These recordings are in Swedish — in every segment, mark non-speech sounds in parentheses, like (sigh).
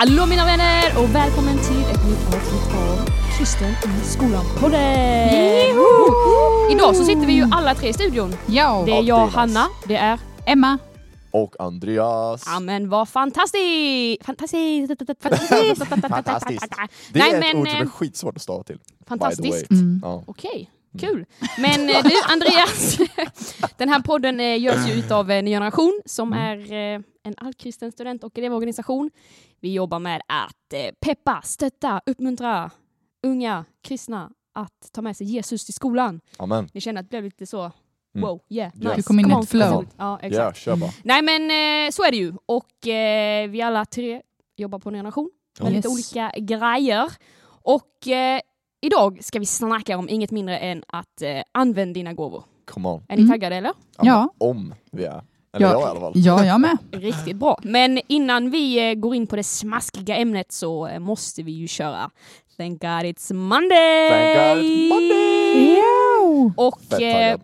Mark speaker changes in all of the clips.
Speaker 1: Hallå mina vänner och välkommen till ett nytt avsnitt av Kristen i skolan-podden! Idag så sitter vi ju alla tre i studion.
Speaker 2: Ja,
Speaker 1: Det är
Speaker 3: Ja,
Speaker 1: jag,
Speaker 3: är.
Speaker 1: Hanna, det är...
Speaker 2: Emma.
Speaker 3: Och Andreas.
Speaker 1: Ja men vad fantastiskt! Fantastiskt! Fantastiskt!
Speaker 3: Fantastiskt. (laughs) Det
Speaker 1: Nej,
Speaker 3: är ett
Speaker 1: men,
Speaker 3: ord som är
Speaker 1: eh,
Speaker 3: skitsvårt att stava till. by the
Speaker 1: Fantastiskt.
Speaker 2: Mm.
Speaker 3: Ja.
Speaker 1: Okej, kul. Men eh, du Andreas, (laughs) den här podden eh, görs ju utav en generation som
Speaker 3: Mm.
Speaker 1: är eh, en allkristen student och elevorganisation. Vi jobbar med att eh, peppa, stötta, uppmuntra unga kristna att ta med sig Jesus till skolan.
Speaker 3: Amen.
Speaker 1: Ni känner att det blev lite så,
Speaker 3: Mm.
Speaker 1: wow, yeah,
Speaker 3: Ja.
Speaker 1: nice.
Speaker 2: Du kom in i ett flow.
Speaker 1: Ja, exakt.
Speaker 3: Kör bara.
Speaker 1: Nej men eh, så är det ju. Och eh, vi alla tre jobbar på en generation med
Speaker 2: Yes.
Speaker 1: lite olika grejer. Och eh, idag ska vi snacka om inget mindre än att eh, använd dina gåvor.
Speaker 3: Come on.
Speaker 1: Är ni
Speaker 2: Mm.
Speaker 1: taggade eller?
Speaker 2: Ja.
Speaker 3: Om vi är. Eller
Speaker 2: Ja.
Speaker 3: jag i alla fall.
Speaker 2: Ja, jag med. (laughs)
Speaker 1: Riktigt bra. Men innan vi eh, går in på det smaskiga ämnet så eh, måste vi ju köra Thank God It's Monday!
Speaker 3: Thank God it's Monday!
Speaker 2: Ja.
Speaker 1: Och eh.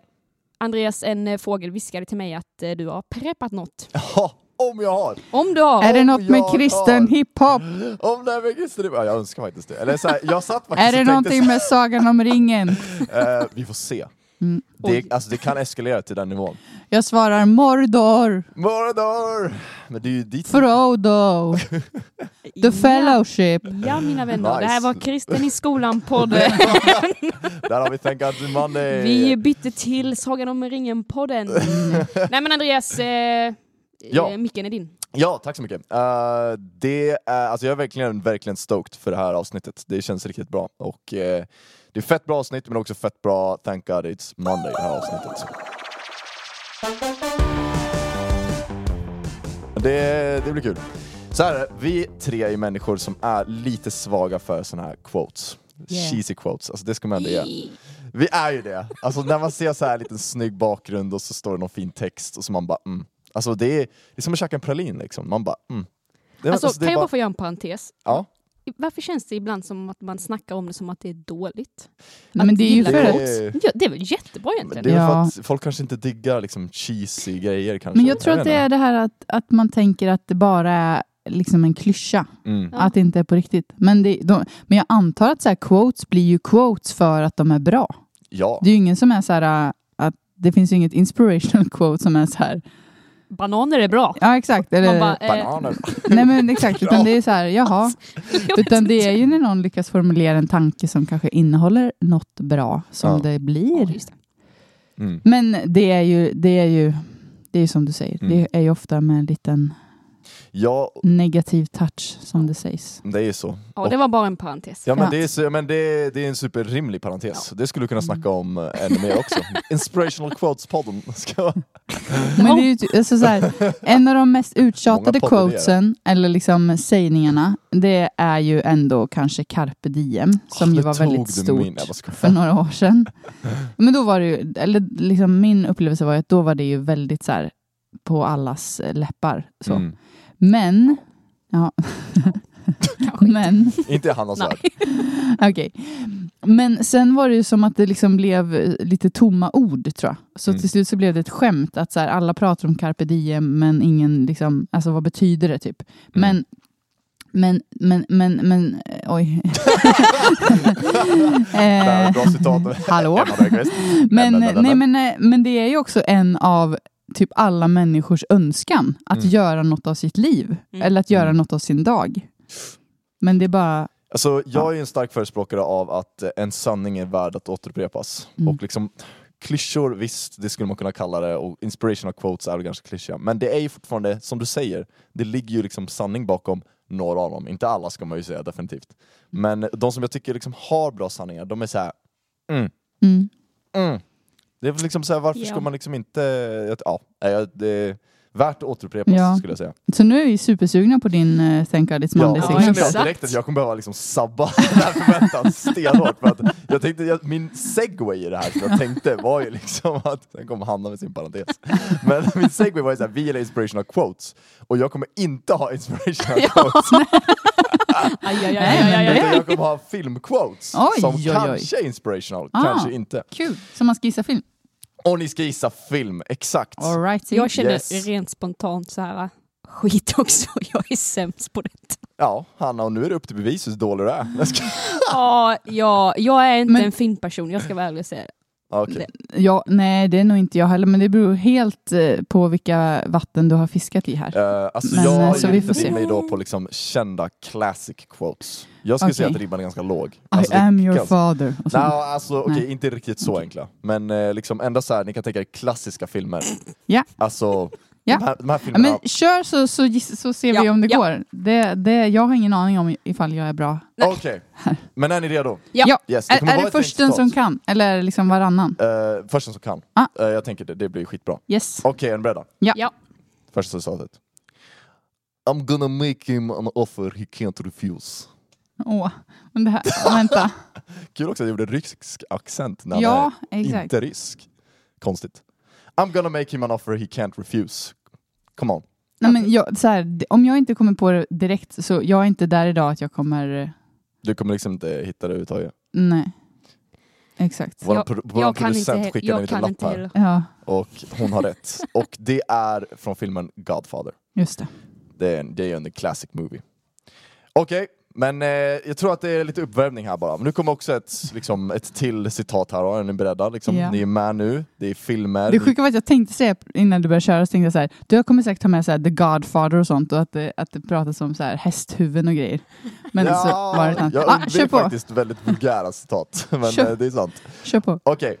Speaker 1: Andreas, en eh, fågel viskade till mig att eh, du har preppat något.
Speaker 3: Ja, om jag har.
Speaker 1: Om du har.
Speaker 2: Är det något med kristen
Speaker 3: har-
Speaker 2: hiphop?
Speaker 3: Om det är med kristen ja, Jag önskar faktiskt det. Eller så här, jag satt faktiskt
Speaker 2: Är det någonting med Sagan om ringen? (laughs)
Speaker 3: eh, Vi får se.
Speaker 2: Mm.
Speaker 3: Det, alltså, det kan eskalera till den nivån.
Speaker 2: Jag svarar Mordor,
Speaker 3: Mordor! Men det är ju dit...
Speaker 2: Frodo, (laughs) The Fellowship.
Speaker 1: Ja, ja mina vänner, det här
Speaker 3: Nice.
Speaker 1: var Kristen i skolan-podden. (laughs)
Speaker 3: Där har vi Thank God it's Monday!
Speaker 1: vi bytte till Sagan om ringen-podden. (laughs) Nej men Andreas, eh,
Speaker 3: Ja.
Speaker 1: eh, micken är din.
Speaker 3: Ja, tack så mycket. Eh, det är, alltså jag är verkligen, verkligen stoked för det här avsnittet. Det känns riktigt bra. Och eh, det är fett bra avsnitt, men också fett bra Thank God It's Monday, det här avsnittet. Det, det blir kul. Så här vi tre är människor som är lite svaga för såna här quotes.
Speaker 2: Yeah.
Speaker 3: Cheesy quotes, alltså det ska man ändå ge. Vi är ju det. Alltså när man ser så här liten snygg bakgrund och så står det någon fin text och så man bara mm. Alltså det är, det är som att käka en pralin liksom. Man bara mm. Det,
Speaker 1: Alltså,
Speaker 3: alltså,
Speaker 1: kan jag bara
Speaker 3: bara,
Speaker 1: få göra en parentes?
Speaker 3: ja.
Speaker 1: Varför känns det ibland som att man snackar om det som att det är dåligt?
Speaker 2: Nej, men det är ju för
Speaker 3: det
Speaker 2: att...
Speaker 3: är-
Speaker 1: Ja, det är väl jättebra
Speaker 3: Men
Speaker 1: egentligen?
Speaker 3: det är
Speaker 2: Ja.
Speaker 3: för att folk kanske inte diggar liksom cheesy grejer kanske.
Speaker 2: Men jag tror att
Speaker 3: vet
Speaker 2: det är det här att, att man tänker att det bara är liksom en klyscha.
Speaker 3: Mm.
Speaker 2: Att det inte är på riktigt. Men, det, de, men jag antar att så här, quotes blir ju quotes för att de är bra.
Speaker 3: Ja.
Speaker 2: Det är ju ingen som är så här äh, att det finns ju inget inspirational quote som är så här.
Speaker 1: Bananer är bra.
Speaker 2: Ja exakt. Eller,
Speaker 1: bara, eh,
Speaker 3: Bananer.
Speaker 2: nej men exakt. Utan det är så här, jaha. (laughs) Utan det är ju när någon lyckas formulera en tanke som kanske innehåller något bra som
Speaker 3: Ja.
Speaker 2: det blir.
Speaker 1: det.
Speaker 3: Mm.
Speaker 2: Men det är ju, det är ju, det är ju som du säger.
Speaker 3: Mm.
Speaker 2: Det är ju ofta med en liten
Speaker 3: Ja,
Speaker 2: negativ touch som det sägs.
Speaker 3: det är ju så.
Speaker 1: Ja, det var bara en parentes.
Speaker 3: Ja men,
Speaker 2: Ja.
Speaker 3: Det, är, så, men det, det är en superrimlig parentes. Det skulle vi kunna snacka om eh, ännu mer också. (laughs) Inspirational quotes-podden. (laughs) Ska...
Speaker 2: Men det är ju ty- alltså så här, en av de mest uttjatade
Speaker 3: Många poddidéer.
Speaker 2: quotesen, eller liksom sägningarna, det är ju ändå kanske carpe diem, som ju var
Speaker 3: tog
Speaker 2: väldigt
Speaker 3: du
Speaker 2: stort
Speaker 3: min, jag bara skojar.
Speaker 2: för några år sedan. Men då var det ju, eller liksom min upplevelse var ju att då var det ju väldigt så här på allas eh, läppar. Så.
Speaker 3: Mm.
Speaker 2: Men, ja. Men,
Speaker 3: Inte
Speaker 1: Nej.
Speaker 3: värld. (laughs)
Speaker 2: okej. Men sen var det ju som att det liksom blev eh, lite tomma ord tror jag. Så
Speaker 3: Mm.
Speaker 2: till slut så blev det ett skämt att så här, alla pratar om carpe diem men ingen liksom, alltså vad betyder det typ?
Speaker 3: Mm.
Speaker 2: Men men, men, men, men, eh, oj. (laughs) Eh,
Speaker 3: bra citat. (laughs)
Speaker 2: hallå? Men, nej,
Speaker 3: men.
Speaker 2: men, eh, men det är ju också en av typ alla människors önskan att
Speaker 3: Mm.
Speaker 2: göra något av sitt liv.
Speaker 1: Mm.
Speaker 2: Eller att göra
Speaker 3: Mm.
Speaker 2: något av sin dag. Men det är bara,
Speaker 3: Alltså, jag är ju en stark förespråkare av att eh, en sanning är värd att återupprepas.
Speaker 2: Mm.
Speaker 3: Och liksom, klyschor, visst, det skulle man kunna kalla det, och inspirational quotes är väl ganska klyschiga. Men det är ju fortfarande, som du säger, det ligger ju liksom sanning bakom några av dem. Inte alla ska man ju säga, definitivt. Men de som jag tycker liksom har bra sanningar, de är så här. Mm,
Speaker 2: mm.
Speaker 3: Det är väl liksom så här, varför
Speaker 1: Ja.
Speaker 3: ska man liksom inte... Ja, nej, det är värt att återupprepas
Speaker 2: Ja.
Speaker 3: skulle jag säga.
Speaker 2: Så nu är vi supersugna på din uh, Thank God It's Monday
Speaker 1: Ja,
Speaker 3: då känner jag
Speaker 1: exakt.
Speaker 3: direkt att jag kommer behöva liksom sabba (laughs) den här förväntan stenhårt. För att jag tänkte, jag, min segway i det här som jag tänkte var ju liksom att, sen kommer Hanna med sin parentes. Men (laughs) min segway var ju såhär, vi gillar inspirational quotes. Och jag kommer inte ha inspirational (laughs)
Speaker 1: Ja.
Speaker 3: quotes.
Speaker 1: Aj, aj, aj, aj, aj,
Speaker 3: Utan
Speaker 1: aj.
Speaker 3: jag kommer ha filmquotes
Speaker 2: Oj,
Speaker 3: som
Speaker 2: oj, oj.
Speaker 3: kanske är inspirational,
Speaker 2: Ah.
Speaker 3: kanske inte.
Speaker 2: Kul, som man ska gissa film.
Speaker 3: Och ni ska gissa film, exakt.
Speaker 2: All right,
Speaker 1: Jag känner
Speaker 3: Yes.
Speaker 1: rent spontant så här skit också. (laughs) Jag är sämst på detta.
Speaker 3: Ja, Hanna, och nu är det upp till bevis hur dålig du är. Jag ska...
Speaker 1: Ja, ja, jag är inte
Speaker 2: Men-
Speaker 1: en filmperson, jag ska vara ärlig och säga det.
Speaker 3: Okej.
Speaker 2: Ja, nej, det är nog inte jag heller, men det beror helt eh, på vilka vatten du har fiskat i här.
Speaker 3: Eh, alltså
Speaker 2: Men,
Speaker 3: jag
Speaker 2: eh, så vi får se.
Speaker 3: mig då på liksom kända classic quotes. Jag skulle säga
Speaker 2: Okej.
Speaker 3: att ribban är ganska låg.
Speaker 2: I
Speaker 3: Alltså,
Speaker 2: am your
Speaker 3: kan-
Speaker 2: father. Sånt.
Speaker 3: alltså okej,
Speaker 2: Nej.
Speaker 3: inte riktigt så enkla. Men eh, liksom ändå så här, ni kan tänka er klassiska filmer.
Speaker 2: Ja.
Speaker 3: Alltså,
Speaker 2: Ja.
Speaker 3: de, här, de här
Speaker 2: Ja,
Speaker 3: filmerna.
Speaker 2: men kör så, så, giss- så ser vi
Speaker 1: Ja,
Speaker 2: om det
Speaker 1: ja.
Speaker 2: går. Det, det, jag har ingen aning om ifall jag är bra.
Speaker 3: Okej, men är ni redo?
Speaker 1: Ja.
Speaker 3: Yes,
Speaker 2: Är,
Speaker 3: kommer
Speaker 2: är
Speaker 3: vara
Speaker 2: det
Speaker 3: ett
Speaker 2: försten som kan? Eller är det liksom varannan?
Speaker 3: Eh, försten som kan.
Speaker 2: Ah.
Speaker 3: Eh, jag tänker det, det blir skitbra.
Speaker 2: Yes.
Speaker 3: Okej, är ni beredda?
Speaker 2: Ja.
Speaker 1: Ja.
Speaker 3: Första citatet. I'm gonna make him an offer he can't refuse.
Speaker 2: Åh, men det här, vänta. (laughs)
Speaker 3: Kul också att jag gjorde rysk accent när han
Speaker 2: Ja,
Speaker 3: är
Speaker 2: exakt.
Speaker 3: inte rysk. Konstigt. I'm gonna make him an offer he can't refuse. Come on.
Speaker 2: Nej, men jag, så här, om jag inte kommer på det direkt så jag är inte där idag att jag kommer... eh,
Speaker 3: Du kommer liksom inte hitta det överhuvudtaget.
Speaker 2: Nej. Exakt.
Speaker 3: Vår,
Speaker 1: Jag-
Speaker 3: pro- vår
Speaker 1: Jag
Speaker 3: producent skickade en liten lapp här.
Speaker 2: Ja,
Speaker 3: och hon har rätt. Och det är från filmen Godfather.
Speaker 2: just det.
Speaker 3: Det är, en, det är en classic movie. Okej, men eh, jag tror att det är lite uppvärmning här bara. Men nu kommer också ett, liksom, ett till citat här. Är ni beredda? Liksom?
Speaker 2: Ja.
Speaker 3: Ni är med nu, det är filmer.
Speaker 2: Det sjuka var att jag tänkte säga innan du började köra, så tänkte jag så här, du kommer säkert ta med så här, The Godfather och sånt och att det, att det pratas om så här, hästhuvuden och grejer. Men så var det
Speaker 3: jag
Speaker 2: Ah, på,
Speaker 3: faktiskt väldigt vulgära citat. (laughs) Men
Speaker 2: Kör.
Speaker 3: eh, det är sant.
Speaker 2: kör på.
Speaker 3: Okej.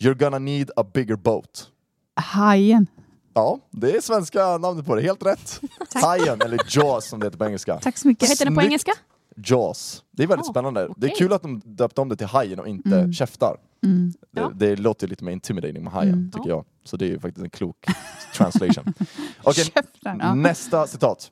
Speaker 3: You're gonna need a bigger boat.
Speaker 2: Hajen.
Speaker 3: Ja, det är svenska namnet på det. Helt rätt. (laughs) Hajen, eller Jaws som det heter på engelska.
Speaker 2: Tack så mycket.
Speaker 1: Vad heter den på
Speaker 3: Snyggt.
Speaker 1: engelska?
Speaker 3: Jaws. Det är väldigt
Speaker 1: Ah,
Speaker 3: spännande. Det är
Speaker 1: okej.
Speaker 3: kul att de döpte om det till hajen och inte
Speaker 2: Mm.
Speaker 3: käftar.
Speaker 2: Mm.
Speaker 3: Det,
Speaker 1: Ja.
Speaker 3: det låter lite mer intimidating med hajen,
Speaker 2: Mm.
Speaker 3: tycker jag. Så det är ju faktiskt en klok translation. (laughs) Okej,
Speaker 2: Käften. Ja.
Speaker 3: nästa citat.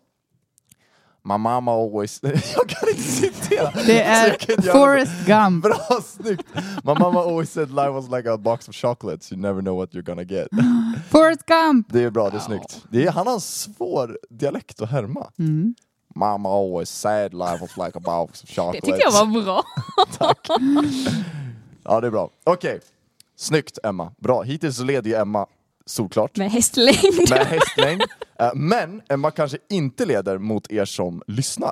Speaker 3: My mama always... (laughs) jag kan inte citera!
Speaker 2: Det är Forrest Gump.
Speaker 3: Bra, snyggt! My mama always said life was like a box of chocolates, you never know what you're gonna get. (gasps)
Speaker 2: Forrest Gump!
Speaker 3: Det är bra, det är snyggt. Det är, han har en svår dialekt att härma.
Speaker 2: Mm.
Speaker 3: Mama always said life was like a box of
Speaker 1: Det
Speaker 3: chocolates.
Speaker 1: tyckte jag var bra. (laughs) (laughs)
Speaker 3: Ja, det är bra. Okej, snyggt Emma. Bra, hittills så leder ju Emma solklart.
Speaker 1: Med hästlängd.
Speaker 3: med hästlängd. Eh, Men Emma kanske inte leder mot er som lyssnar.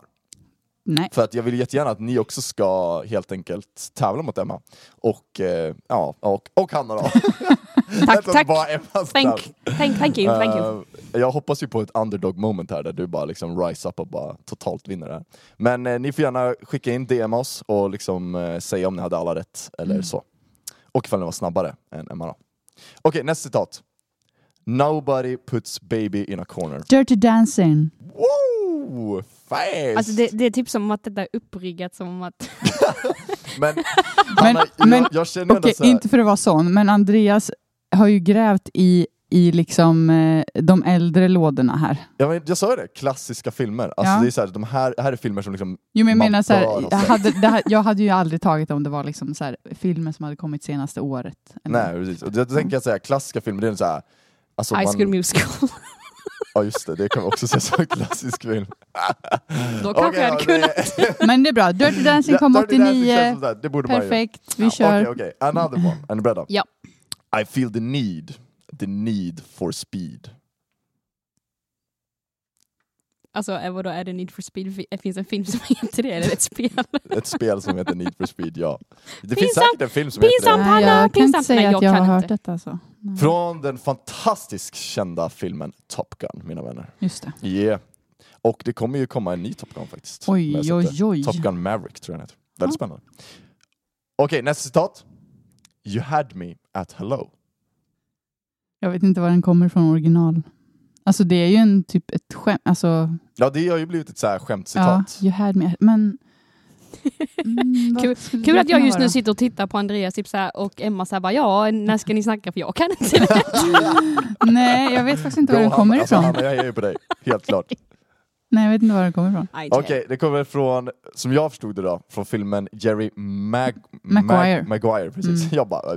Speaker 2: Nej.
Speaker 3: För att jag vill jättegärna att ni också ska helt enkelt tävla mot Emma. Och, eh, ja, och, och Hanna då. (laughs)
Speaker 1: Tack, tack.
Speaker 3: var Emmas
Speaker 1: Thank, thank, thank you, thank you.
Speaker 3: Eh, jag hoppas ju på ett underdog moment här där du bara liksom rise up och bara totalt vinner det här. Men eh, ni får gärna skicka in DM oss och liksom eh, säga om ni hade alla rätt eller
Speaker 2: Mm.
Speaker 3: så. Och ifall ni var snabbare än Emma då. Okej, nästa citat. Nobody puts baby in a corner.
Speaker 2: Dirty Dancing.
Speaker 3: Woo! Fast!
Speaker 1: Alltså det, det är typ som att detta är uppriggat som att... (laughs)
Speaker 3: Men,
Speaker 2: Men-
Speaker 3: Hanna,
Speaker 2: men-
Speaker 3: jag, jag känner ändå så här,
Speaker 2: inte för att vara sån, men Andreas har ju grävt i, i liksom, eh, de äldre lådorna här.
Speaker 3: ja, men jag sa ju det, klassiska filmer. Alltså
Speaker 2: Ja.
Speaker 3: det är så här, de här, här är filmer som liksom
Speaker 2: Jo, men jag menar så här, jag, hade, det här, jag hade ju aldrig tagit om det var liksom så här, filmer som hade kommit senaste året. eller-
Speaker 3: Nej precis, och då tänker jag säga klassiska filmer, det är så här, alltså
Speaker 1: High
Speaker 3: man-
Speaker 1: School Musical. (laughs)
Speaker 3: Ja just det, det kan vi också se som en klassisk film.
Speaker 1: Då kanske
Speaker 3: Okej,
Speaker 1: jag hade kunnat.
Speaker 3: det- (laughs)
Speaker 2: Men det är bra. Dirty Dancing kom
Speaker 3: Dirty Dancing
Speaker 2: 89.
Speaker 3: känns som där, Det borde man.
Speaker 2: Perfekt, vi
Speaker 3: Ja,
Speaker 2: kör.
Speaker 3: Okej, okej. Another one. Är ni beredda?
Speaker 1: Ja.
Speaker 3: I feel the need, the need for speed.
Speaker 1: Alltså är vadå, är det Need for Speed? Fi- Finns det en film som (laughs) heter det? Eller ett spel?
Speaker 3: Ett spel som heter Need for speed, ja. Det finns
Speaker 1: Pinsamt,
Speaker 3: säkert en film som heter
Speaker 1: pinsamt.
Speaker 3: det.
Speaker 1: Hanna,
Speaker 2: jag kan inte
Speaker 1: pinsamt.
Speaker 2: säga
Speaker 1: Nej,
Speaker 2: att
Speaker 1: jag
Speaker 2: har hört
Speaker 1: inte.
Speaker 2: detta. Så. Nej.
Speaker 3: Från den fantastiskt kända filmen Top Gun, mina vänner.
Speaker 2: Just det.
Speaker 3: Yeah. Och det kommer ju komma en ny Top Gun faktiskt.
Speaker 2: Oj, oj, oj.
Speaker 3: Top Gun Maverick tror jag den heter. Väldigt spännande. Okej, nästa citat. You had me at hello.
Speaker 2: Jag vet inte var den kommer från original. Alltså det är ju en typ ett skämt. Alltså,
Speaker 3: Ja, det har ju blivit ett så här
Speaker 2: ja,
Speaker 3: skämtcitat.
Speaker 2: you had me. Men... (laughs) Mm,
Speaker 1: Kul- Kul att jag just nu sitter och tittar på Andreas typ så här, och Emma så här bara ja, när ska ni snacka för jag kan inte. (laughs)
Speaker 2: Nej, jag vet faktiskt inte var den kommer.
Speaker 3: Alltså,
Speaker 2: ifrån.
Speaker 3: Hanna, jag hejar ju på dig. Helt klart. (laughs)
Speaker 2: Nej, jag vet inte var den kommer ifrån.
Speaker 3: Okej, det kommer från, som jag förstod det då, från filmen Jerry Mag
Speaker 2: Maguire.
Speaker 3: Mag Maguire. Precis.
Speaker 2: Mm.
Speaker 3: Jag bara.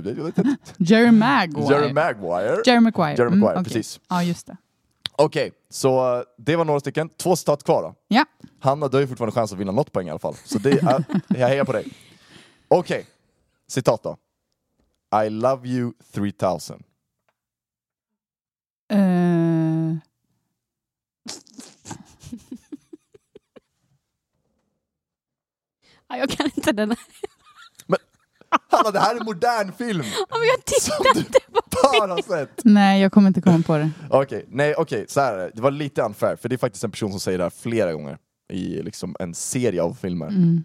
Speaker 2: Jerry Maguire.
Speaker 3: Jerry Maguire.
Speaker 2: Jerry Maguire.
Speaker 3: Jerry
Speaker 2: Mm,
Speaker 3: Maguire,
Speaker 2: okej.
Speaker 3: precis.
Speaker 2: Ja, just det.
Speaker 3: Okej, okay, så det var några stycken. Två citat kvar då.
Speaker 2: Ja.
Speaker 3: Hanna, du har ju fortfarande chans att vinna något poäng i alla fall. Så det är, (laughs) jag hejar på dig. Okej, okay. citat då. I love you 3000.
Speaker 2: Uh...
Speaker 1: Eh. (laughs) jag kan inte den här.
Speaker 3: Men Hanna, det här är en modern film!
Speaker 1: Ja, men jag tittade
Speaker 3: som
Speaker 1: du... på
Speaker 3: bara har sett!
Speaker 2: Nej, jag kommer inte komma på det.
Speaker 3: Okej, nej okej, så här är det. Det var lite unfair, för det är faktiskt en person som säger det här flera gånger i liksom en serie av filmer.
Speaker 2: Mm.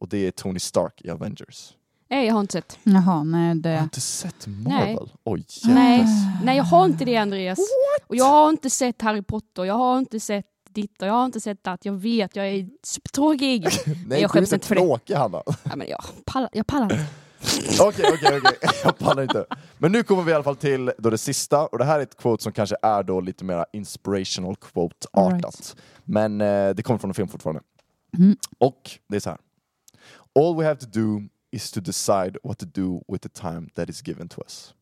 Speaker 3: Och det är Tony Stark i Avengers.
Speaker 1: Nej, jag har inte sett.
Speaker 2: Jaha, nej
Speaker 3: Har du
Speaker 2: det...
Speaker 3: inte sett Marvel? Oj
Speaker 1: Nej,
Speaker 3: jävlar.
Speaker 1: nej, jag har inte det Andreas. Och jag har inte sett Harry Potter, jag har inte sett ditt och jag har inte sett att Jag vet, jag är supertråkig. (laughs)
Speaker 3: Nej,
Speaker 1: jag
Speaker 3: du är
Speaker 1: skäms
Speaker 3: inte
Speaker 1: inte för det.
Speaker 3: tråkig Hanna.
Speaker 1: ja, men jag, pallar, jag pallar inte.
Speaker 3: Okej, okej, okej. (laughs) Jag pallar inte. Men nu kommer vi i alla fall till då det sista, och det här är ett quote som kanske är då lite mer inspirational quote-artat.
Speaker 2: Alright.
Speaker 3: Men eh, det kommer från en film fortfarande.
Speaker 2: Mm.
Speaker 3: Och det är så här. All we have to do is to decide what to do with the time that is given to us.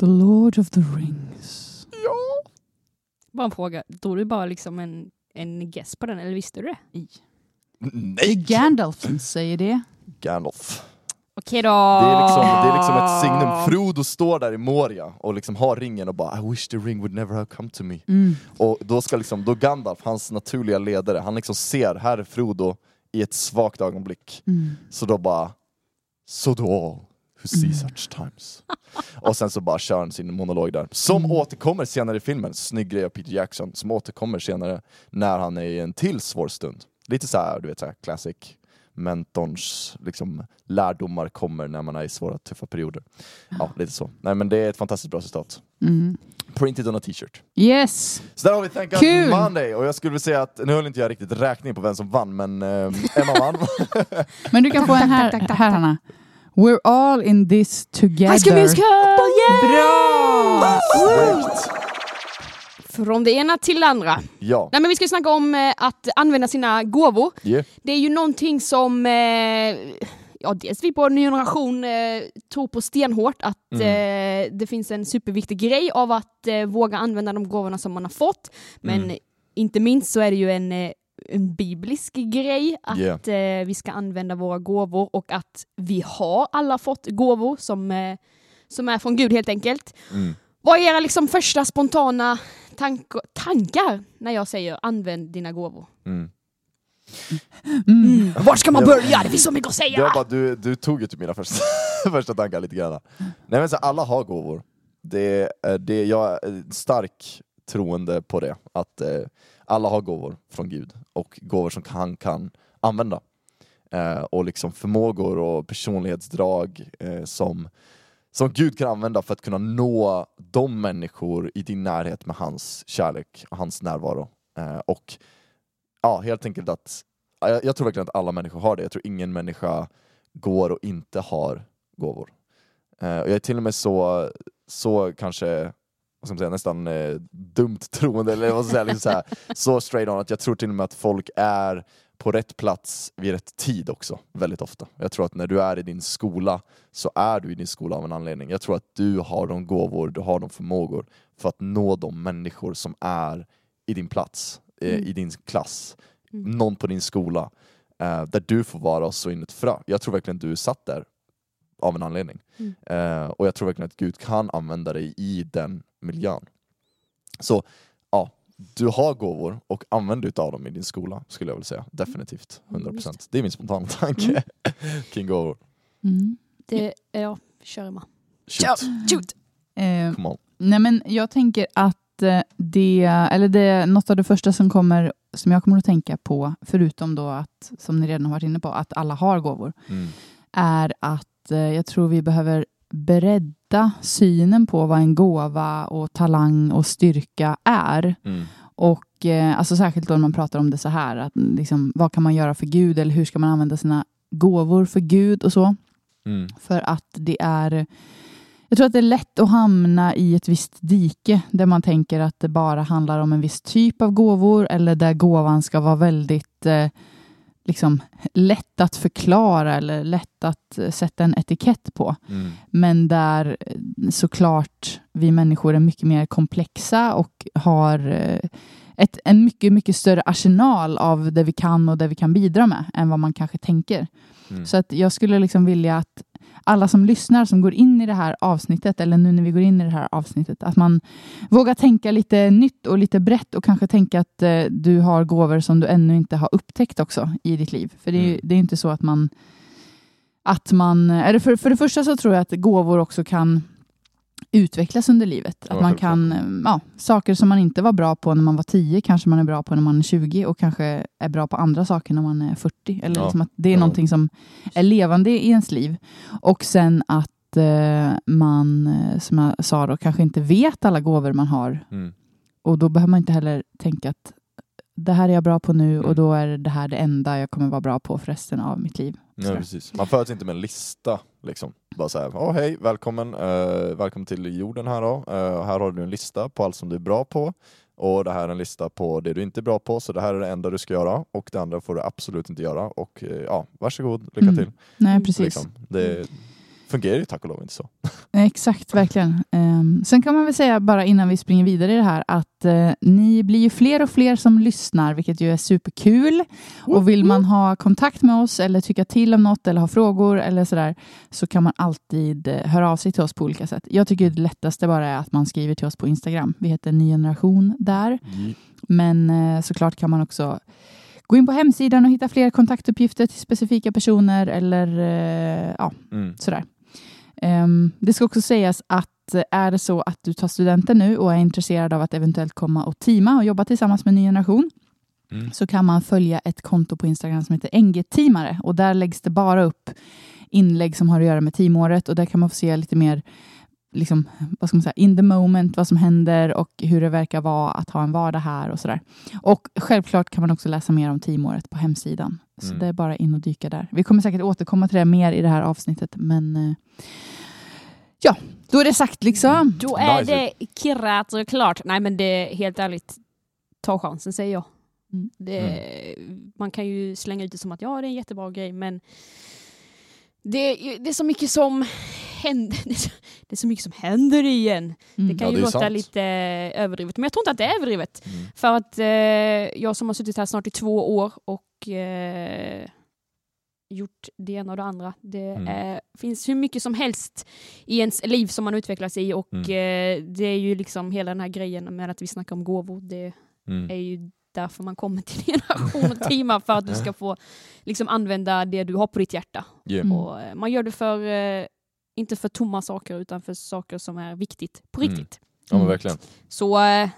Speaker 2: The Lord of the Rings.
Speaker 3: Ja!
Speaker 1: Bara en fråga, drog du bara liksom en, en guess på den eller visste du det?
Speaker 2: Det är
Speaker 3: Nej!
Speaker 2: Gandalf som säger det.
Speaker 3: Gandalf.
Speaker 1: Okej då.
Speaker 3: Det är, liksom, det är liksom ett signum. Frodo står där i Moria och liksom har ringen och bara I wish the ring would never have come to me.
Speaker 2: Mm.
Speaker 3: Och då ska liksom, då Gandalf, hans naturliga ledare, han liksom ser, här är Frodo i ett svagt ögonblick.
Speaker 2: Mm.
Speaker 3: Så då bara, so do all who see such times. (laughs) och sen så bara kör han sin monolog där. Som
Speaker 2: Mm.
Speaker 3: återkommer senare i filmen, snygg grej av Peter Jackson, som återkommer senare när han är i en till svår stund. Lite så här, du vet så här, classic mentorns liksom, lärdomar kommer när man är i svåra tuffa perioder. Ja, lite så. Nej men det är ett fantastiskt bra citat.
Speaker 2: Mm.
Speaker 3: Printed on a t-shirt.
Speaker 2: Yes!
Speaker 3: Så där har vi Thank God
Speaker 2: Kul!
Speaker 3: Monday, och jag skulle vilja säga att, nu höll inte jag riktigt räkning på vem som vann, men eh, Emma vann. (laughs)
Speaker 2: Men du kan få en här, här Hanna. We're all in this together.
Speaker 1: High School Musical! Yeah!
Speaker 2: Bra!
Speaker 3: Snyggt!
Speaker 1: Från det ena till det andra.
Speaker 3: Ja,
Speaker 1: Nej, men vi ska snacka om eh, att använda sina gåvor.
Speaker 3: yeah.
Speaker 1: Det är ju någonting som eh, ja, dels vi på ny generation eh, tror på stenhårt att eh, det finns en superviktig grej av att eh, våga använda de gåvorna som man har fått. Men
Speaker 3: Mm.
Speaker 1: inte minst så är det ju en, eh, en biblisk grej att
Speaker 3: Yeah.
Speaker 1: vi ska använda våra gåvor och att vi har alla fått gåvor som, som är från Gud helt enkelt.
Speaker 3: Mm.
Speaker 1: Vad är era liksom första spontana tank tankar när jag säger använd dina gåvor?
Speaker 3: Mm.
Speaker 2: Mm.
Speaker 1: Var ska man
Speaker 3: Ja.
Speaker 1: börja? Det finns så mycket att säga!
Speaker 3: Var bara, du, du tog ju typ mina första, (laughs) första tankar lite grann. Nej men så alla har gåvor. Det, är- det, jag är stark troende på det, att eh, alla har gåvor från Gud och gåvor som han kan använda. Eh, och liksom förmågor och personlighetsdrag eh, som, som Gud kan använda för att kunna nå de människor i din närhet med hans kärlek och hans närvaro. Eh, och ja, helt enkelt att Jag, jag tror verkligen att alla människor har det. Jag tror ingen människa går och inte har gåvor. Eh, och jag är till och med så, så kanske vad ska man säga, nästan eh, dumt troende, eller vad ska man säga, liksom så, här, så straight on att jag tror till och med att folk är på rätt plats vid rätt tid också, väldigt ofta. Jag tror att när du är i din skola så är du i din skola av en anledning. Jag tror att du har de gåvor, du har de förmågor för att nå de människor som är i din plats, eh,
Speaker 1: Mm.
Speaker 3: i din klass,
Speaker 1: Mm.
Speaker 3: någon på din skola, eh, där du får vara och så in ett frö. Jag tror verkligen att du är satt där av en anledning.
Speaker 1: Mm.
Speaker 3: Eh, och jag tror verkligen att Gud kan använda dig i den miljön. Så du har gåvor och använd utav dem i din skola, skulle jag vilja säga. Definitivt,
Speaker 1: Mm,
Speaker 3: 100%.
Speaker 1: visst.
Speaker 3: Det är min spontana tanke (laughs) kring gåvor.
Speaker 2: Mm.
Speaker 1: Det, ja, kör Emma.
Speaker 3: Shoot,
Speaker 1: Shoot!
Speaker 2: Eh,
Speaker 3: come on.
Speaker 2: nej men jag tänker att eh, det, eller det, något av det första som kommer som jag kommer att tänka på, förutom då att, som ni redan har varit inne på, att alla har gåvor,
Speaker 3: Mm.
Speaker 2: är att eh, jag tror vi behöver bredda synen på vad en gåva och talang och styrka är.
Speaker 3: Mm.
Speaker 2: Och eh, alltså särskilt då när man pratar om det så här, att liksom, vad kan man göra för Gud eller hur ska man använda sina gåvor för Gud och så.
Speaker 3: Mm.
Speaker 2: För att det är jag tror att det är lätt att hamna i ett visst dike där man tänker att det bara handlar om en viss typ av gåvor eller där gåvan ska vara väldigt eh, liksom, lätt att förklara eller lätt att eh, sätta en etikett på.
Speaker 3: Mm.
Speaker 2: Men där eh, såklart vi människor är mycket mer komplexa och har eh, ett, en mycket, mycket större arsenal av det vi kan och det vi kan bidra med än vad man kanske tänker.
Speaker 3: Mm.
Speaker 2: Så att jag skulle liksom vilja att alla som lyssnar som går in i det här avsnittet, eller nu när vi går in i det här avsnittet, att man vågar tänka lite nytt och lite brett och kanske tänka att eh, du har gåvor som du ännu inte har upptäckt också i ditt liv. För det är,
Speaker 3: Mm.
Speaker 2: det är inte så att man att man, eller för, för det första så tror jag att gåvor också kan utvecklas under livet. Att man kan, eh, ja, saker som man inte var bra på när man var 10 kanske man är bra på när man är 20 och kanske är bra på andra saker när man är 40. Eller
Speaker 3: Ja.
Speaker 2: liksom att det är
Speaker 3: Ja.
Speaker 2: någonting som är levande i ens liv. Och sen att eh, man, eh, som jag sa då, kanske inte vet alla gåvor man har.
Speaker 3: Mm.
Speaker 2: Och då behöver man inte heller tänka att det här är jag bra på nu
Speaker 3: Mm.
Speaker 2: och då är det här det enda jag kommer vara bra på för resten av mitt liv.
Speaker 3: Ja, precis. Man föds inte med en lista. Liksom. Bara så här, oh, hej, välkommen, eh, välkommen till jorden här då. Eh, här har du en lista på allt som du är bra på. Och det här är en lista på det du inte är bra på, så det här är det enda du ska göra. Och det andra får du absolut inte göra. Och eh, ja, varsågod, lycka
Speaker 2: Mm.
Speaker 3: till.
Speaker 2: Nej,
Speaker 1: Mm.
Speaker 2: precis.
Speaker 3: Liksom. Det fungerar ju tack och lov inte så. (laughs)
Speaker 2: Exakt, verkligen. Ehm, sen kan man väl säga bara innan vi springer vidare i det här att eh, ni blir ju fler och fler som lyssnar, vilket ju är superkul. Och vill man ha kontakt med oss eller tycka till om något eller ha frågor eller sådär så kan man alltid eh, höra av sig till oss på olika sätt. Jag tycker det lättaste bara är att man skriver till oss på Instagram. Vi heter Ny Generation där. Men eh, såklart kan man också gå in på hemsidan och hitta fler kontaktuppgifter till specifika personer eller ja,
Speaker 3: Mm.
Speaker 2: sådär. Ehm, det ska också sägas att eh, är det så att du tar studenten nu och är intresserad av att eventuellt komma och teama och jobba tillsammans med Ny Generation
Speaker 3: Mm.
Speaker 2: så kan man följa ett konto på Instagram som heter NG-teamare och där läggs det bara upp inlägg som har att göra med teamåret och där kan man få se lite mer liksom, vad ska man säga, in the moment, vad som händer och hur det verkar vara att ha en vardag här och sådär. Och självklart kan man också läsa mer om teamåret på hemsidan. Så
Speaker 3: Mm.
Speaker 2: det är bara in och dyka där. Vi kommer säkert återkomma till det mer i det här avsnittet, men eh, ja, då är det sagt liksom.
Speaker 1: Då är
Speaker 3: Nice.
Speaker 1: det kirrat och klart. Nej men det är helt ärligt, ta chansen säger jag.
Speaker 2: Mm.
Speaker 1: Det, Man kan ju slänga ut det som att ja det är en jättebra grej men det, det är så mycket som händer. Det är så, det är så mycket som händer igen.
Speaker 2: Mm.
Speaker 1: Det kan
Speaker 3: Ja,
Speaker 1: ju
Speaker 3: det
Speaker 1: låta
Speaker 3: sant.
Speaker 1: lite överdrivet men jag tror inte att det är överdrivet.
Speaker 3: Mm.
Speaker 1: För att eh, jag som har suttit här snart i två år och eh, gjort det ena och det andra. Det
Speaker 3: Mm.
Speaker 1: är, finns hur mycket som helst i ens liv som man utvecklas i och
Speaker 3: Mm.
Speaker 1: eh, det är ju liksom hela den här grejen med att vi snackar om gåvor. Det
Speaker 3: Mm.
Speaker 1: är ju därför man kommer till generation och teamar för att du ska (laughs) få liksom använda det du har på ditt hjärta.
Speaker 3: Yeah.
Speaker 2: Mm.
Speaker 1: Och eh, man gör det för, eh, inte för tomma saker utan för saker som är viktigt på
Speaker 3: Mm.
Speaker 1: riktigt.
Speaker 3: Ja men
Speaker 2: Mm.
Speaker 3: verkligen.
Speaker 1: Så eh,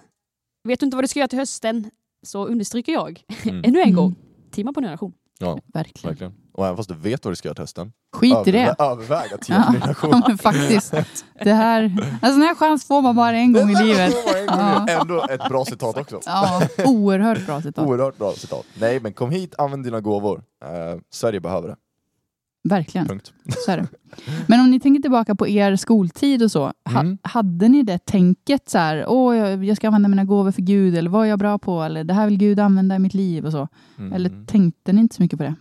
Speaker 1: vet du inte vad du ska göra till hösten så understryker jag (laughs)
Speaker 3: Mm.
Speaker 1: ännu en
Speaker 2: Mm.
Speaker 1: gång, teama på en relation.
Speaker 3: Ja,
Speaker 2: Verkligen.
Speaker 3: verkligen. Och även fast du vet vad du ska göra till hösten,
Speaker 2: Skit i det.
Speaker 3: övervä- överväg att ge en (laughs) relation.
Speaker 2: Ja, men faktiskt. (laughs) Det här, alltså den här chans får man bara en gång i livet. Ja.
Speaker 3: Ändå ett bra citat också.
Speaker 2: Ja, oerhört bra citat.
Speaker 3: Oerhört bra citat. Nej men kom hit, använd dina gåvor. Eh, Sverige behöver det.
Speaker 2: Verkligen,
Speaker 3: Punkt.
Speaker 2: så är det. Men om ni tänker tillbaka på er skoltid och så, ha,
Speaker 3: Mm.
Speaker 2: hade ni det tänket så här, åh, jag, jag ska använda mina gåvor för Gud, eller vad är jag bra på, eller det här vill Gud använda i mitt liv och så?
Speaker 3: Mm.
Speaker 2: Eller tänkte ni inte så mycket på det?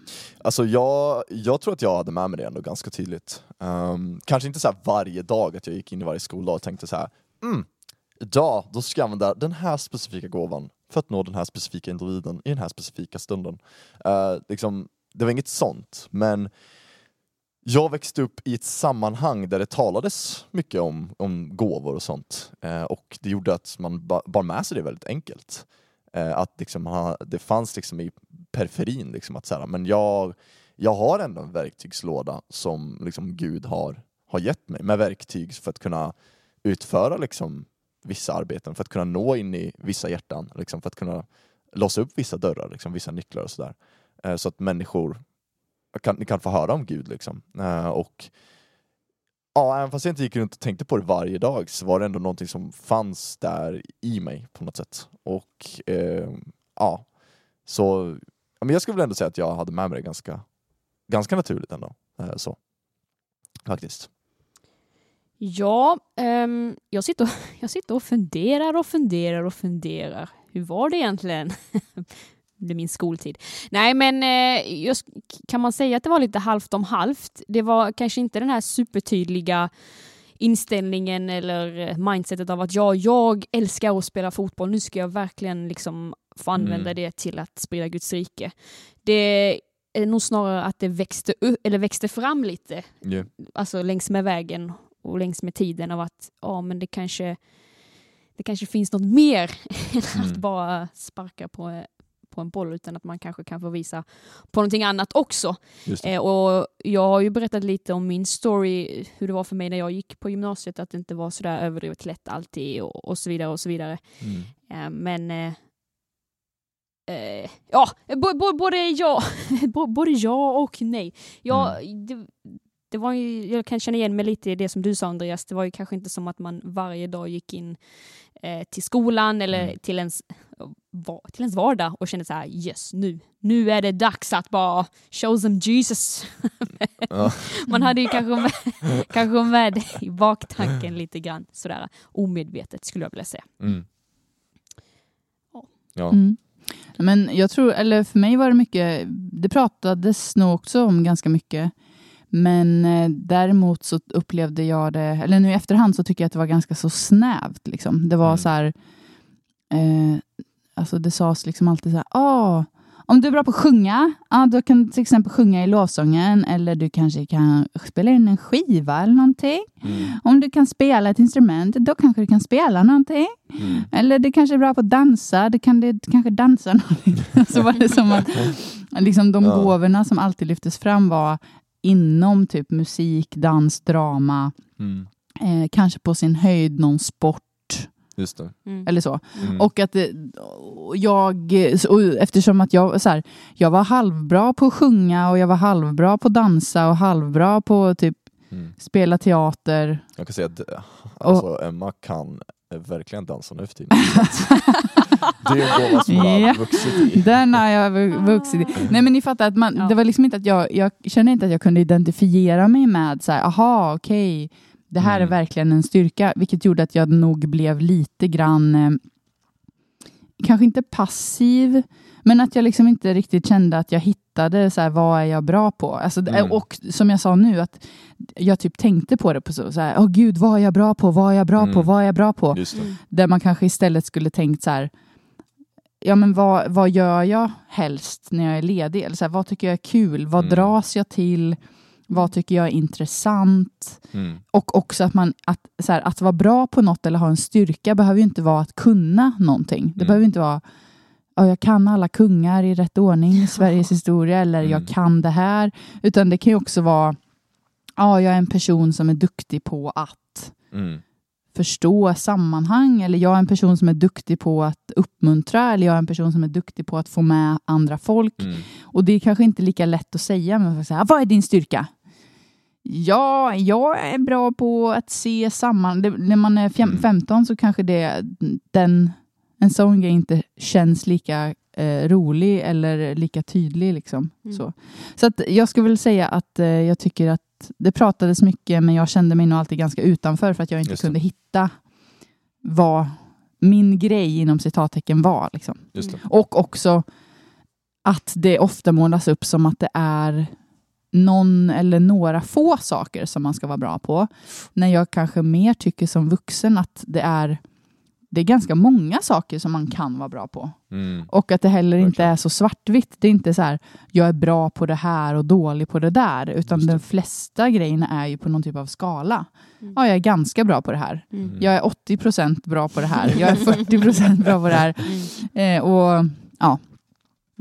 Speaker 3: Alltså jag, jag tror att jag hade med mig det ändå ganska tydligt. Ehm, kanske inte så här varje dag att jag gick in i varje skoldag och tänkte så här, mm, idag då ska jag använda den här specifika gåvan för att nå den här specifika individen i den här specifika stunden. Eh, liksom, det var inget sånt, men jag växte upp i ett sammanhang där det talades mycket om, om gåvor och sånt. Eh, och det gjorde att man ba, bar med sig det väldigt enkelt. Eh, att liksom, ha, det fanns liksom i periferin, liksom, att så här, men jag, jag har ändå en verktygslåda som liksom, Gud har, har gett mig, med verktyg för att kunna utföra liksom, vissa arbeten, för att kunna nå in i vissa hjärtan, liksom, för att kunna låsa upp vissa dörrar, liksom, vissa nycklar och sådär. Eh, så att människor kan, ni kan få höra om Gud. Liksom. Eh, och ja, Även fast jag inte gick runt och tänkte på det varje dag så var det ändå någonting som fanns där i mig på något sätt. Och eh, ja, så ja, men jag skulle väl ändå säga att jag hade med mig det ganska, ganska naturligt ändå. Eh, så. Faktiskt.
Speaker 1: Ja, um, jag, sitter, (laughs) jag sitter och funderar och funderar och funderar. Hur var det egentligen? (laughs) är min skoltid. Nej, men eh, just, kan man säga att det var lite halvt om halvt? Det var kanske inte den här supertydliga inställningen eller eh, mindsetet av att ja, jag älskar att spela fotboll. Nu ska jag verkligen liksom få använda
Speaker 3: Mm.
Speaker 1: det till att sprida Guds rike. Det, är nog snarare att det växte, eller växte fram lite,
Speaker 3: Ja.
Speaker 1: alltså längs med vägen och längs med tiden av att ja, men det kanske, det kanske finns något mer (laughs) än att
Speaker 3: Mm.
Speaker 1: bara sparka på, på en boll, utan att man kanske kan få visa på någonting annat också. Eh, och jag har ju berättat lite om min story, hur det var för mig när jag gick på gymnasiet, att det inte var sådär överdrivet lätt alltid och, och så vidare och så vidare.
Speaker 3: Mm.
Speaker 1: Eh, men eh, eh, ja, både, ja, (laughs) både ja och nej. Jag, det, det var ju, jag kan känna igen mig lite i det som du sa Andreas, det var ju kanske inte som att man varje dag gick in eh, till skolan eller
Speaker 3: Mm.
Speaker 1: till, ens, till ens vardag och kände så här yes, nu, nu är det dags att bara show some Jesus. (laughs)
Speaker 3: Ja.
Speaker 1: Man hade ju kanske med, (laughs) kanske med det i baktanken lite grann, sådär omedvetet skulle jag vilja säga.
Speaker 3: Mm.
Speaker 1: Ja.
Speaker 3: Ja.
Speaker 2: Mm. Men jag tror, eller för mig var det mycket, det pratades nog också om ganska mycket. Men eh, däremot så upplevde jag det, eller nu i efterhand så tycker jag att det var ganska så snävt. Liksom. Det var
Speaker 3: Mm.
Speaker 2: så här, eh, alltså det sades liksom alltid så här, ah, om du är bra på att sjunga, ah, då kan du till exempel sjunga i lovsången eller du kanske kan spela in en skiva eller någonting.
Speaker 3: Mm.
Speaker 2: Om du kan spela ett instrument, då kanske du kan spela någonting.
Speaker 3: Mm.
Speaker 2: Eller du kanske är bra på att dansa, du kan du kanske dansa någonting. (laughs) Så var det som att liksom de
Speaker 3: Ja.
Speaker 2: gåvorna som alltid lyftes fram var inom typ musik, dans, drama,
Speaker 3: Mm.
Speaker 2: eh, kanske på sin höjd någon sport
Speaker 3: Just det.
Speaker 1: Mm.
Speaker 2: eller så.
Speaker 3: Mm.
Speaker 2: Och att och jag, och eftersom att jag, så här, jag var halvbra på att sjunga och jag var halvbra på att dansa och halvbra på typ
Speaker 3: Mm.
Speaker 2: spela teater.
Speaker 3: Jag kan säga att eh, alltså, Emma kan eh, verkligen dansa nu för tiden. (laughs) det är en gåva som
Speaker 2: Ja.
Speaker 3: har vuxit i.
Speaker 2: Den har jag vu- vuxit i. Nej men ni fattar att man,
Speaker 1: Ja.
Speaker 2: det var liksom inte att jag, jag kände inte att jag kunde identifiera mig med så här, aha okej, det här
Speaker 3: Mm.
Speaker 2: är verkligen en styrka, vilket gjorde att jag nog blev lite grann, eh, kanske inte passiv, men att jag liksom inte riktigt kände att jag hittade så här, vad är jag bra på? Alltså,
Speaker 3: Mm.
Speaker 2: Och som jag sa nu, att jag typ tänkte på det på så, så här, åh gud, vad är jag bra på? Vad är jag bra på?
Speaker 3: Mm.
Speaker 2: Vad är jag bra på? Där man kanske istället skulle tänkt så här, ja men vad, vad gör jag helst när jag är ledig? Eller så här, vad tycker jag är kul? Vad
Speaker 3: Mm.
Speaker 2: dras jag till? Vad tycker jag är intressant?
Speaker 3: Mm.
Speaker 2: Och också att man, att, så här, att vara bra på något eller ha en styrka behöver ju inte vara att kunna någonting. Det
Speaker 3: Mm.
Speaker 2: behöver inte vara, ja, jag kan alla kungar i rätt ordning i (laughs) Sveriges historia eller
Speaker 3: Mm.
Speaker 2: jag kan det här. Utan det kan ju också vara, ja, jag är en person som är duktig på att
Speaker 3: Mm.
Speaker 2: förstå sammanhang eller jag är en person som är duktig på att uppmuntra eller jag är en person som är duktig på att få med andra folk.
Speaker 3: Mm.
Speaker 2: Och det är kanske inte lika lätt att säga, men säga, vad är din styrka? Ja, jag är bra på att se samman. Det, när man är fem,
Speaker 3: Mm.
Speaker 2: 15 så kanske det, den, en sån grej inte känns lika eh, rolig eller lika tydlig. Liksom.
Speaker 1: Mm.
Speaker 2: Så, så att jag skulle väl säga att eh, jag tycker att det pratades mycket, men jag kände mig nog alltid ganska utanför för att jag inte kunde hitta vad min grej inom citattecken var. Liksom. Och också att det ofta målas upp som att det är någon eller några få saker som man ska vara bra på. När jag kanske mer tycker som vuxen att det är, det är ganska många saker som man kan vara bra på.
Speaker 3: Mm.
Speaker 2: Och att det heller inte är så svartvitt. Det är inte så här, jag är bra på det här och dålig på det där. Utan
Speaker 3: Just det.
Speaker 2: de flesta grejerna är ju på någon typ av skala.
Speaker 1: Mm.
Speaker 2: Ja, jag är ganska bra på det här.
Speaker 1: Mm.
Speaker 2: Jag är 80 procent bra på det här. Jag är 40 procent bra på det här.
Speaker 1: Mm.
Speaker 2: Eh, och ja,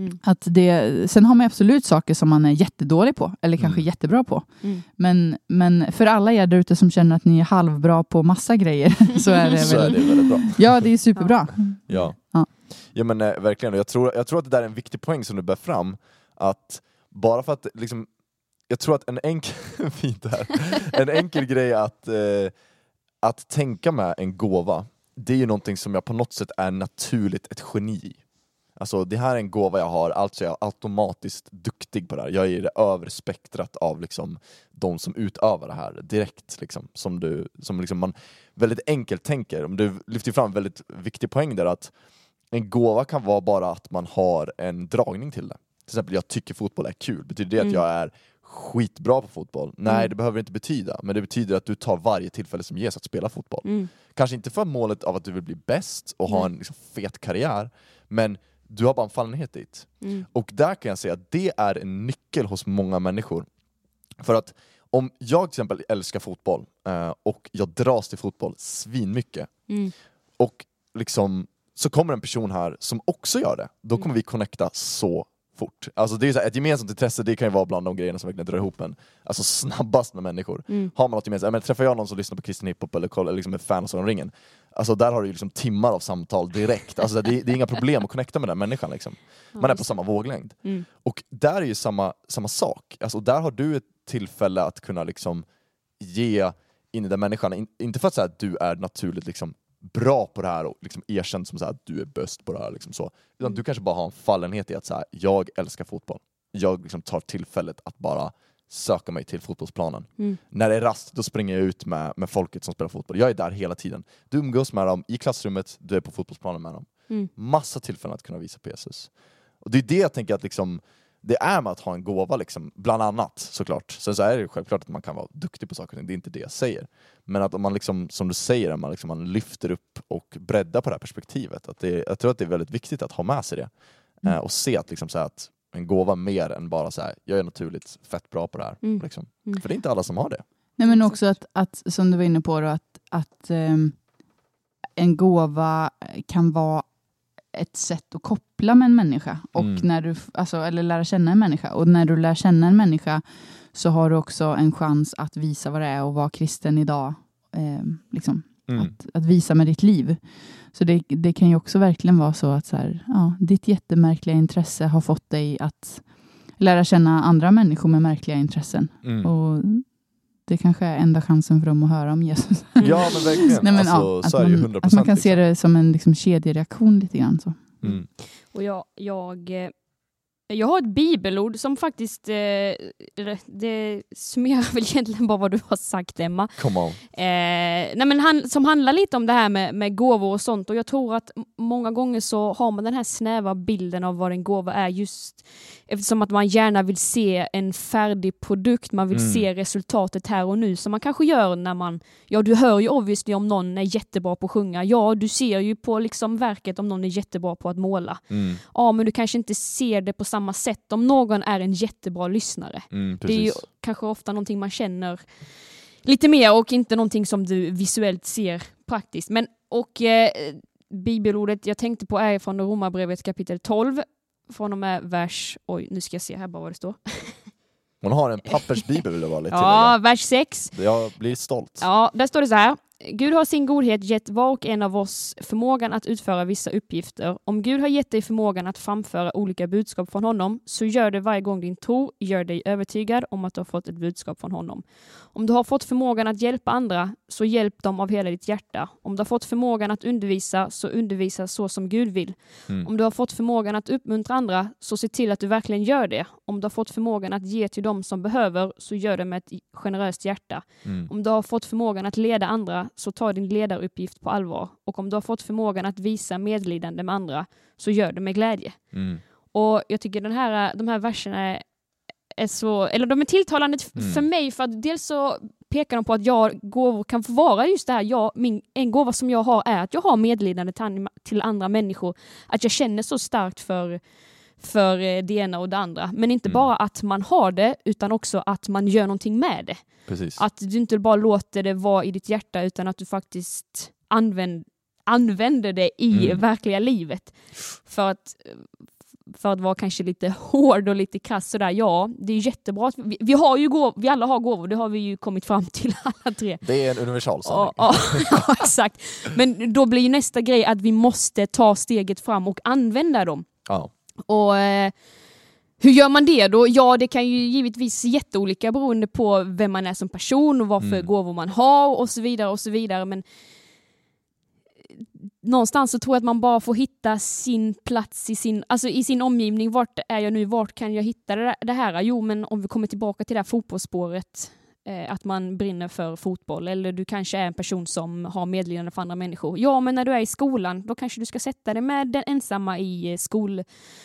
Speaker 1: Mm.
Speaker 2: att det, sen har man absolut saker som man är jättedålig på, eller kanske
Speaker 3: Mm.
Speaker 2: jättebra på.
Speaker 1: Mm.
Speaker 2: Men, men för alla er där ute som känner att ni är halvbra på massa grejer, (laughs) så är det
Speaker 3: Så är
Speaker 2: väl...
Speaker 3: det väldigt bra.
Speaker 2: Ja, det är superbra.
Speaker 3: Ja.
Speaker 2: Ja.
Speaker 3: Ja men eh, verkligen, Och jag tror, jag tror att det där är en viktig poäng som du bär fram, att bara för att liksom, jag tror att en enkel, (laughs) fint här, en enkel grej att, eh, att tänka med en gåva, det är ju någonting som jag på något sätt är naturligt ett geni i. Alltså det här är en gåva jag har, alltså jag är automatiskt duktig på det här. Jag är i det övre spektrat av liksom de som utövar det här direkt. Liksom, som du, som liksom man väldigt enkelt tänker. Om Du lyfter fram en väldigt viktig poäng där att en gåva kan vara bara att man har en dragning till det. Till exempel, jag tycker fotboll är kul. Betyder det att
Speaker 1: Mm.
Speaker 3: jag är skitbra på fotboll? Nej,
Speaker 1: Mm.
Speaker 3: det behöver det inte betyda. Men det betyder att du tar varje tillfälle som ges att spela fotboll.
Speaker 1: Mm.
Speaker 3: Kanske inte för målet av att du vill bli bäst och ha en liksom, fet karriär, men du har bara en fallenhet dit.
Speaker 1: Mm.
Speaker 3: Och där kan jag säga att det är en nyckel hos många människor. För att om jag till exempel älskar fotboll eh, och jag dras till fotboll svinmycket
Speaker 1: Mm.
Speaker 3: och liksom så kommer en person här som också gör det, då kommer vi connecta så fort. Alltså det är så här, ett gemensamt intresse, det kan ju vara bland de grejerna som verkligen drar ihop en alltså snabbast med människor.
Speaker 1: Mm.
Speaker 3: Har man något gemensamt, men träffar jag någon som lyssnar på kristen hiphop eller kollar, liksom är fan av Sagan ringen, alltså där har du liksom timmar av samtal direkt. Alltså det, det är inga problem att connecta med den människan liksom. Man är på samma våglängd.
Speaker 1: Mm.
Speaker 3: Och där är ju samma, samma sak, alltså där har du ett tillfälle att kunna liksom ge in i den människan, In, inte för att säga att du är naturligt liksom bra på det här och liksom erkänd som så här, att du är bäst på det här, liksom så. utan
Speaker 1: Mm.
Speaker 3: du kanske bara har en fallenhet i att så här, jag älskar fotboll. Jag liksom tar tillfället att bara söka mig till fotbollsplanen.
Speaker 1: Mm.
Speaker 3: När det är rast, då springer jag ut med, med folket som spelar fotboll. Jag är där hela tiden. Du umgås med dem i klassrummet, du är på fotbollsplanen med dem.
Speaker 1: Mm.
Speaker 3: Massa tillfällen att kunna visa på Jesus. Och det är det jag tänker att liksom, det är med att ha en gåva, liksom, bland annat såklart. Sen så är det självklart att man kan vara duktig på saker och ting, det är inte det jag säger. Men att om man, liksom, som du säger, man, liksom, man lyfter upp och breddar på det här perspektivet. Att det, jag tror att det är väldigt viktigt att ha med sig det.
Speaker 1: Mm.
Speaker 3: Eh, och se att, liksom, så här, att en gåva mer än bara så här, jag är naturligt fett bra på det här.
Speaker 1: Mm.
Speaker 3: Liksom.
Speaker 1: Mm.
Speaker 3: För det är inte alla som har det.
Speaker 2: Nej, men också att, att, som du var inne på, då, att, att ehm, en gåva kan vara ett sätt att koppla med en människa, och
Speaker 3: Mm.
Speaker 2: när du, alltså, eller lära känna en människa. Och när du lär känna en människa så har du också en chans att visa vad det är att vara kristen idag. ehm, liksom,
Speaker 3: Mm.
Speaker 2: att, att visa med ditt liv. Så det, det kan ju också verkligen vara så att så här, ja, ditt jättemärkliga intresse har fått dig att lära känna andra människor med märkliga intressen.
Speaker 3: Mm.
Speaker 2: Och det kanske är enda chansen för dem att höra om Jesus.
Speaker 3: Ja men verkligen,
Speaker 2: Nej, men,
Speaker 3: alltså,
Speaker 2: ja, att, man,
Speaker 3: 100%
Speaker 2: att man kan se
Speaker 3: liksom.
Speaker 2: det som en liksom, kedjereaktion lite grann. Så.
Speaker 3: Mm.
Speaker 1: Och jag, jag, eh, jag har ett bibelord som faktiskt, eh, det- summerar väl egentligen bara vad du har sagt Emma.
Speaker 3: Come on.
Speaker 1: Eh, nej men han, som handlar lite om det här med, med gåvor och sånt och jag tror att många gånger så har man den här snäva bilden av vad en gåva är just eftersom att man gärna vill se en färdig produkt, man vill
Speaker 3: Mm.
Speaker 1: se resultatet här och nu som man kanske gör när man, ja du hör ju obviously om någon är jättebra på att sjunga, ja du ser ju på liksom verket om någon är jättebra på att måla.
Speaker 3: Mm.
Speaker 1: Ja men du kanske inte ser det på samma sätt om någon är en jättebra lyssnare.
Speaker 3: Mm,
Speaker 1: Det är ju kanske ofta någonting man känner lite mer och inte någonting som du visuellt ser praktiskt. Men, och eh, bibelordet jag tänkte på är från Romarbrevet kapitel 12, från och med vers, oj nu ska jag se här bara vad det står.
Speaker 3: Hon har en pappersbibel vill jag bara lite
Speaker 1: Ja, vers 6.
Speaker 3: tillägga. Jag blir stolt.
Speaker 1: Ja, där står det så här. Gud har sin godhet gett var och en av oss förmågan att utföra vissa uppgifter. Om Gud har gett dig förmågan att framföra olika budskap från honom, så gör det varje gång din tro gör dig övertygad om att du har fått ett budskap från honom. Om du har fått förmågan att hjälpa andra, så hjälp dem av hela ditt hjärta. Om du har fått förmågan att undervisa, så undervisa så som Gud vill.
Speaker 3: Mm.
Speaker 1: Om du har fått förmågan att uppmuntra andra, så se till att du verkligen gör det. Om du har fått förmågan att ge till dem som behöver, så gör det med ett generöst hjärta.
Speaker 3: Mm.
Speaker 1: Om du har fått förmågan att leda andra, så ta din ledaruppgift på allvar. Och om du har fått förmågan att visa medlidande med andra, så gör det med glädje.
Speaker 3: Mm.
Speaker 1: Och jag tycker den här, de här verserna är, är så, eller de är tilltalande
Speaker 3: Mm.
Speaker 1: för mig för att dels så pekar de på att jag gåvor kan få vara just det här, jag, min, en gåva som jag har är att jag har medlidande till, an- till andra människor, att jag känner så starkt för för eh, det ena och det andra. Men inte
Speaker 3: Mm.
Speaker 1: bara att man har det, utan också att man gör någonting med det.
Speaker 3: Precis.
Speaker 1: Att du inte bara låter det vara i ditt hjärta utan att du faktiskt använd, använder det i
Speaker 3: Mm.
Speaker 1: verkliga livet. För att, för att vara kanske lite hård och lite krass sådär, ja det är jättebra att vi, vi har ju gåv, vi alla har gåvor, det har vi ju kommit fram (laughs) till alla tre.
Speaker 3: Det är en universal sanning.
Speaker 1: Ja, (laughs) ja, exakt. Men då blir ju nästa grej att vi måste ta steget fram och använda dem.
Speaker 3: Ja.
Speaker 1: Och eh, hur gör man det då? Ja, det kan ju givetvis jätteolika beroende på vem man är som person och vad för
Speaker 3: Mm.
Speaker 1: gåvor man har och så vidare och så vidare. Men eh, någonstans så tror jag att man bara får hitta sin plats i sin, alltså i sin omgivning. Vart är jag nu? Vart kan jag hitta det, det här? Jo, men om vi kommer tillbaka till det här fotbollsspåret eh, att man brinner för fotboll eller du kanske är en person som har medlidande för andra människor. Ja, men när du är i skolan, då kanske du ska sätta dig med den ensamma i eh,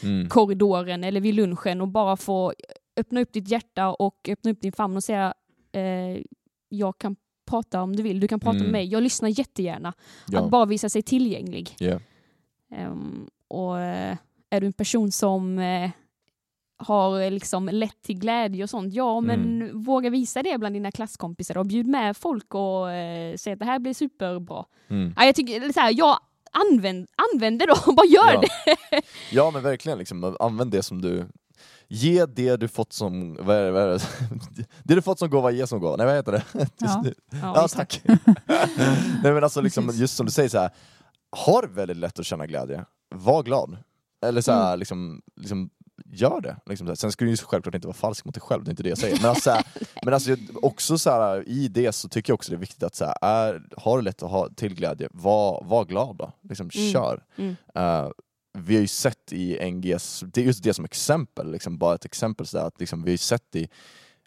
Speaker 3: Mm.
Speaker 1: korridoren eller vid lunchen och bara få öppna upp ditt hjärta och öppna upp din famn och säga eh, jag kan prata om du vill, du kan prata
Speaker 3: Mm.
Speaker 1: med mig, jag lyssnar jättegärna.
Speaker 3: Ja.
Speaker 1: Att bara visa sig tillgänglig.
Speaker 3: Yeah.
Speaker 1: Ehm, och, eh, är du en person som eh, har eh, liksom lätt till glädje och sånt, ja men
Speaker 3: Mm.
Speaker 1: våga visa det bland dina klasskompisar och bjud med folk och eh, säg att det här blir superbra.
Speaker 3: Mm.
Speaker 1: Ja, jag tycker så här, jag använd, det då, bara gör
Speaker 3: Ja.
Speaker 1: det.
Speaker 3: Ja men verkligen, liksom, använd det som du Ge det du fått som, vad är det, vad är det? (laughs) det du fått som gåva, ge som gåva. Nej vad heter det? (laughs)
Speaker 2: Ja.
Speaker 3: Ja,
Speaker 1: det.
Speaker 3: tack. (laughs) Nej men alltså liksom, just som du säger så här. har väldigt lätt att känna glädje, var glad. Eller så här, liksom, liksom, gör det. Liksom. Sen ska du ju självklart inte vara falsk mot dig själv, det är inte det jag säger. Men, alltså, här, (laughs) men alltså, också så här, i det så tycker jag också det är viktigt att så här, är, har du lätt att ha till glädje, var, var glad då. Liksom,
Speaker 1: Mm.
Speaker 3: Kör.
Speaker 1: Mm.
Speaker 3: Eh, vi har ju sett i NGS, det är just det som exempel, liksom, bara ett exempel så där, att liksom, vi har ju sett i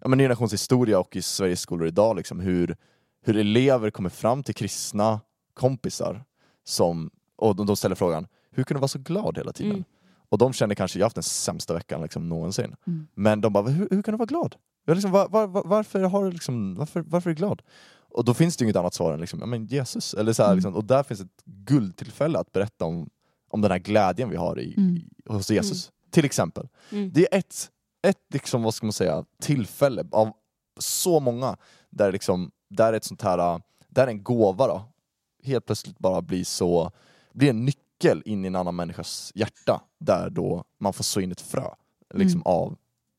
Speaker 3: ja, men, Ny Nations historia och i Sveriges skolor idag liksom, hur, hur elever kommer fram till kristna kompisar som, och de, de ställer frågan, hur kan du vara så glad hela tiden?
Speaker 1: Mm.
Speaker 3: Och de känner kanske, jag har haft den sämsta veckan liksom, någonsin.
Speaker 2: Mm.
Speaker 3: Men de bara, hur, hur kan du vara glad? Jag liksom, var, var, var, varför, har du liksom, varför, varför är du glad? Och då finns det ju inget annat svar än liksom, ja, men Jesus. Eller så här,
Speaker 2: Mm.
Speaker 3: liksom, och där finns ett guldtillfälle att berätta om, om den här glädjen vi har i,
Speaker 2: Mm.
Speaker 3: i, hos Jesus. Till exempel.
Speaker 1: Mm.
Speaker 3: Det är ett, ett liksom, vad ska man säga, tillfälle av så många där, liksom, där ett sånt här, där en gåva då, helt plötsligt bara blir så, blir en nyckel in i en annan människas hjärta där då man får så in ett frö liksom,
Speaker 2: Mm.
Speaker 3: av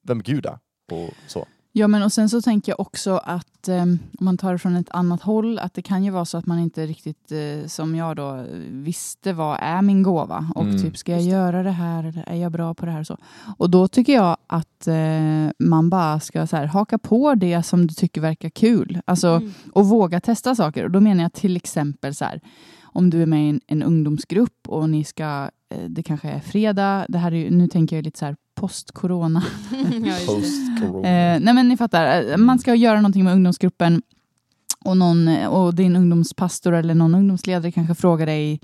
Speaker 3: vem Gud är och så.
Speaker 2: Ja, men och sen så tänker jag också att eh, om man tar det från ett annat håll, att det kan ju vara så att man inte riktigt, eh, som jag då, visste vad är min gåva och
Speaker 3: Mm.
Speaker 2: typ, ska jag göra det här eller är jag bra på det här och så. Och då tycker jag att eh, man bara ska så här, haka på det som du tycker verkar kul. Alltså,
Speaker 1: Mm.
Speaker 2: och våga testa saker. Och då menar jag till exempel så här, om du är med i en, en ungdomsgrupp och ni ska, eh, det kanske är fredag, det här är ju, nu tänker jag lite så här post-corona. (laughs)
Speaker 3: Post-corona.
Speaker 2: Eh, nej men ni fattar, Eh, man ska göra någonting med ungdomsgruppen och, någon, och din ungdomspastor eller någon ungdomsledare kanske frågar dig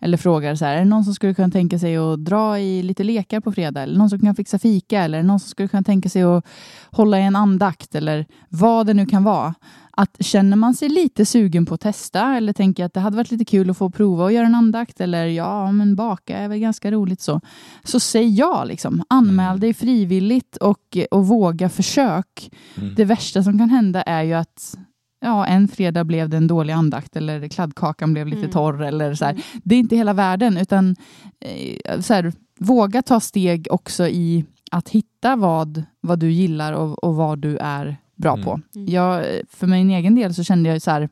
Speaker 2: eller frågar så här, är det någon som skulle kunna tänka sig att dra i lite lekar på fredag? Eller någon som kan fixa fika? Eller någon som skulle kunna tänka sig att hålla i en andakt? Eller vad det nu kan vara. Att känner man sig lite sugen på att testa eller tänker att det hade varit lite kul att få prova att göra en andakt eller ja, men baka är väl ganska roligt så. Så säg ja, liksom. anmäl
Speaker 3: Mm.
Speaker 2: dig frivilligt och, och våga försök.
Speaker 3: Mm.
Speaker 2: Det värsta som kan hända är ju att ja, en fredag blev det en dålig andakt eller kladdkakan blev lite
Speaker 1: Mm.
Speaker 2: torr. Eller så här.
Speaker 1: Mm.
Speaker 2: Det är inte hela världen, utan eh, så här, våga ta steg också i att hitta vad, vad du gillar och, och vad du är bra
Speaker 3: Mm.
Speaker 2: på.
Speaker 1: Mm.
Speaker 2: Jag, för min egen del så kände jag så här,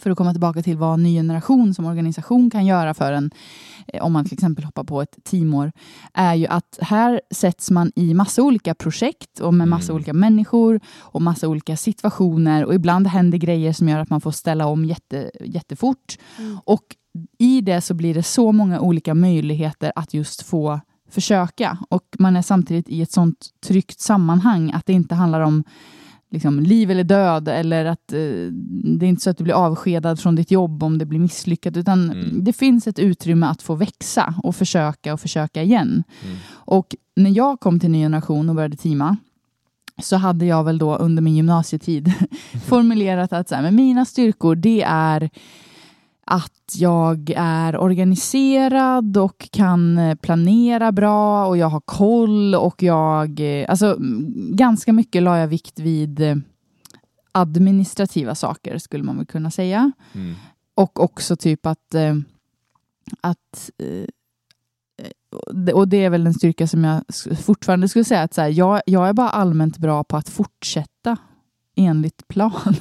Speaker 2: för att komma tillbaka till vad Ny Generation som organisation kan göra för en, eh, om man till exempel hoppar på ett teamår, är ju att här sätts man i massa olika projekt och med massa
Speaker 3: Mm.
Speaker 2: olika människor och massa olika situationer och ibland händer grejer som gör att man får ställa om jätte, jättefort.
Speaker 1: Mm.
Speaker 2: Och i det så blir det så många olika möjligheter att just få försöka. Och man är samtidigt i ett sånt tryggt sammanhang att det inte handlar om liksom, liv eller död eller att eh, det är inte så att du blir avskedad från ditt jobb om det blir misslyckat utan
Speaker 3: Mm.
Speaker 2: det finns ett utrymme att få växa och försöka och försöka igen.
Speaker 3: Mm.
Speaker 2: Och när jag kom till Ny Generation och började teama så hade jag väl då under min gymnasietid (laughs) formulerat att så här, men mina styrkor det är att jag är organiserad och kan eh, planera bra och jag har koll och jag... eh, Alltså ganska mycket la jag vikt vid eh, administrativa saker skulle man väl kunna säga.
Speaker 3: Mm.
Speaker 2: Och också typ att... att och det är väl en styrka som jag fortfarande skulle säga att så här, jag, jag är bara allmänt bra på att fortsätta enligt plan. (laughs)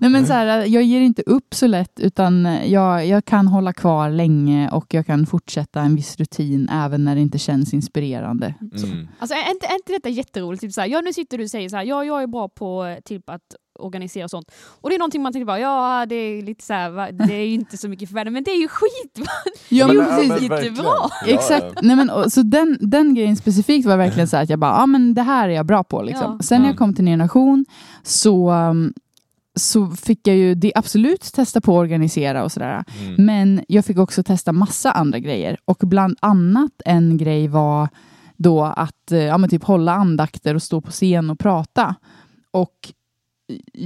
Speaker 2: Nej, men så här, jag ger inte upp så lätt utan jag, jag kan hålla kvar länge och jag kan fortsätta en viss rutin även när det inte känns inspirerande. Så.
Speaker 3: Mm.
Speaker 1: Alltså är inte, är inte detta jätteroligt? Typ såhär, ja nu sitter du och säger såhär, ja jag är bra på typ att organisera och sånt. Och det är någonting man tänker bara, ja det är lite såhär, va, det är ju inte så mycket för världen, men det är ju skit!
Speaker 2: Ja,
Speaker 1: men
Speaker 2: men
Speaker 1: precis,
Speaker 3: verkligen.
Speaker 1: jättebra.
Speaker 3: Ja,
Speaker 2: Exakt.
Speaker 3: ja.
Speaker 2: Nej, men, och, så den, den grejen specifikt var verkligen så här att jag bara, ja men det här är jag bra på. Liksom.
Speaker 1: Ja.
Speaker 2: Sen när jag
Speaker 3: Mm.
Speaker 2: kom till Ny Nation så, um, så fick jag ju det absolut testa på att organisera och sådär.
Speaker 3: Mm.
Speaker 2: Men jag fick också testa massa andra grejer. Och bland annat en grej var då att eh, ja, men typ hålla andakter och stå på scen och prata. Och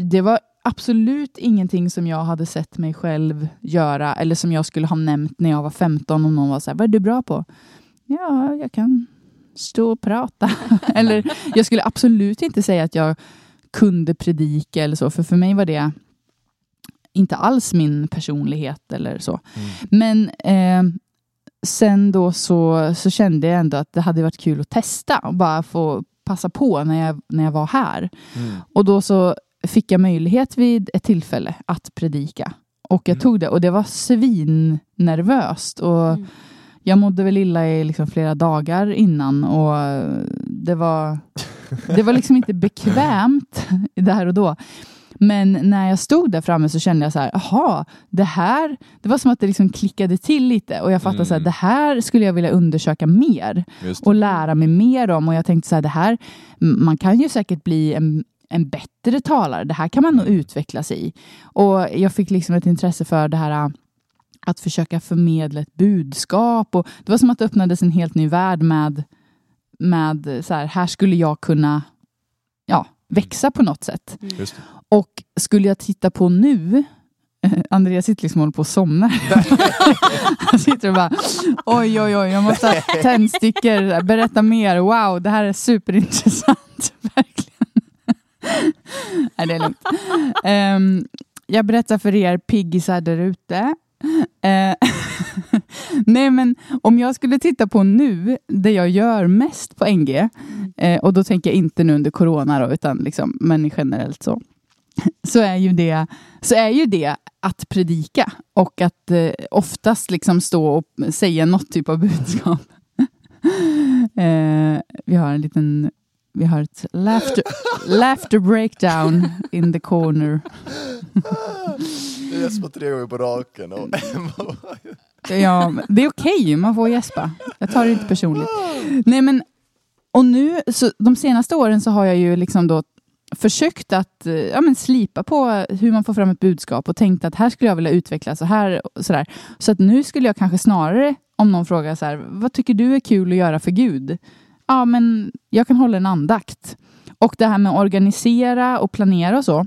Speaker 2: det var absolut ingenting som jag hade sett mig själv göra eller som jag skulle ha nämnt när jag var 15 om någon var så här, vad är du bra på? ja, jag kan stå och prata. (laughs) eller jag skulle absolut inte säga att jag kunde predika eller så, för för mig var det inte alls min personlighet eller så.
Speaker 3: Mm.
Speaker 2: Men eh, sen då så, så kände jag ändå att det hade varit kul att testa och bara få passa på när jag, när jag var här.
Speaker 3: Mm.
Speaker 2: Och då så fick jag möjlighet vid ett tillfälle att predika. Och jag
Speaker 3: Mm.
Speaker 2: tog det och det var svinnervöst. Och
Speaker 1: Mm.
Speaker 2: jag mådde väl illa i liksom flera dagar innan och det var, det var liksom inte bekvämt (laughs) där och då. Men när jag stod där framme så kände jag så här, aha, det här, det var som att det liksom klickade till lite och jag fattade så här,
Speaker 3: Mm.
Speaker 2: det här skulle jag vilja undersöka mer och lära mig mer om. Och jag tänkte så här, det här, man kan ju säkert bli en, en bättre talare. Det här kan man nog utvecklas i. Och jag fick liksom ett intresse för det här äh, att försöka förmedla ett budskap. Och det var som att det öppnades en helt ny värld med, med så här, här skulle jag kunna ja, växa på något sätt.
Speaker 3: Just det.
Speaker 2: Och skulle jag titta på nu, (laughs) Andreas sitter liksom och håller på att somna. (laughs) Han sitter och bara, oj oj oj, jag måste ha tändstickor, berätta mer, wow, det här är superintressant, (laughs) verkligen. (laughs) Nej, det är lugnt. Um, jag berättar för er piggisar där ute. Uh, (laughs) Nej men om jag skulle titta på nu, det jag gör mest på NG, uh, eh, och då tänker jag inte nu under corona då, utan liksom, men generellt så, (laughs) så är ju det, så är ju det att predika och att eh, oftast liksom stå och säga något typ av budskap. eh, vi har en liten, vi har ett laughter, laughter breakdown in the corner.
Speaker 3: Jag gäspade tre gånger på raken. Och
Speaker 2: Ja, det är okej, man får gäspa. Jag tar det inte personligt. Nej, men och nu, så de senaste åren så har jag ju liksom då försökt att eh, ja, men slipa på hur man får fram ett budskap och tänkt att här skulle jag vilja utveckla så här. Så, där. så att nu skulle jag kanske snarare, om någon frågar så här, vad tycker du är kul att göra för Gud? Ja, men jag kan hålla en andakt. Och det här med att organisera och planera och så,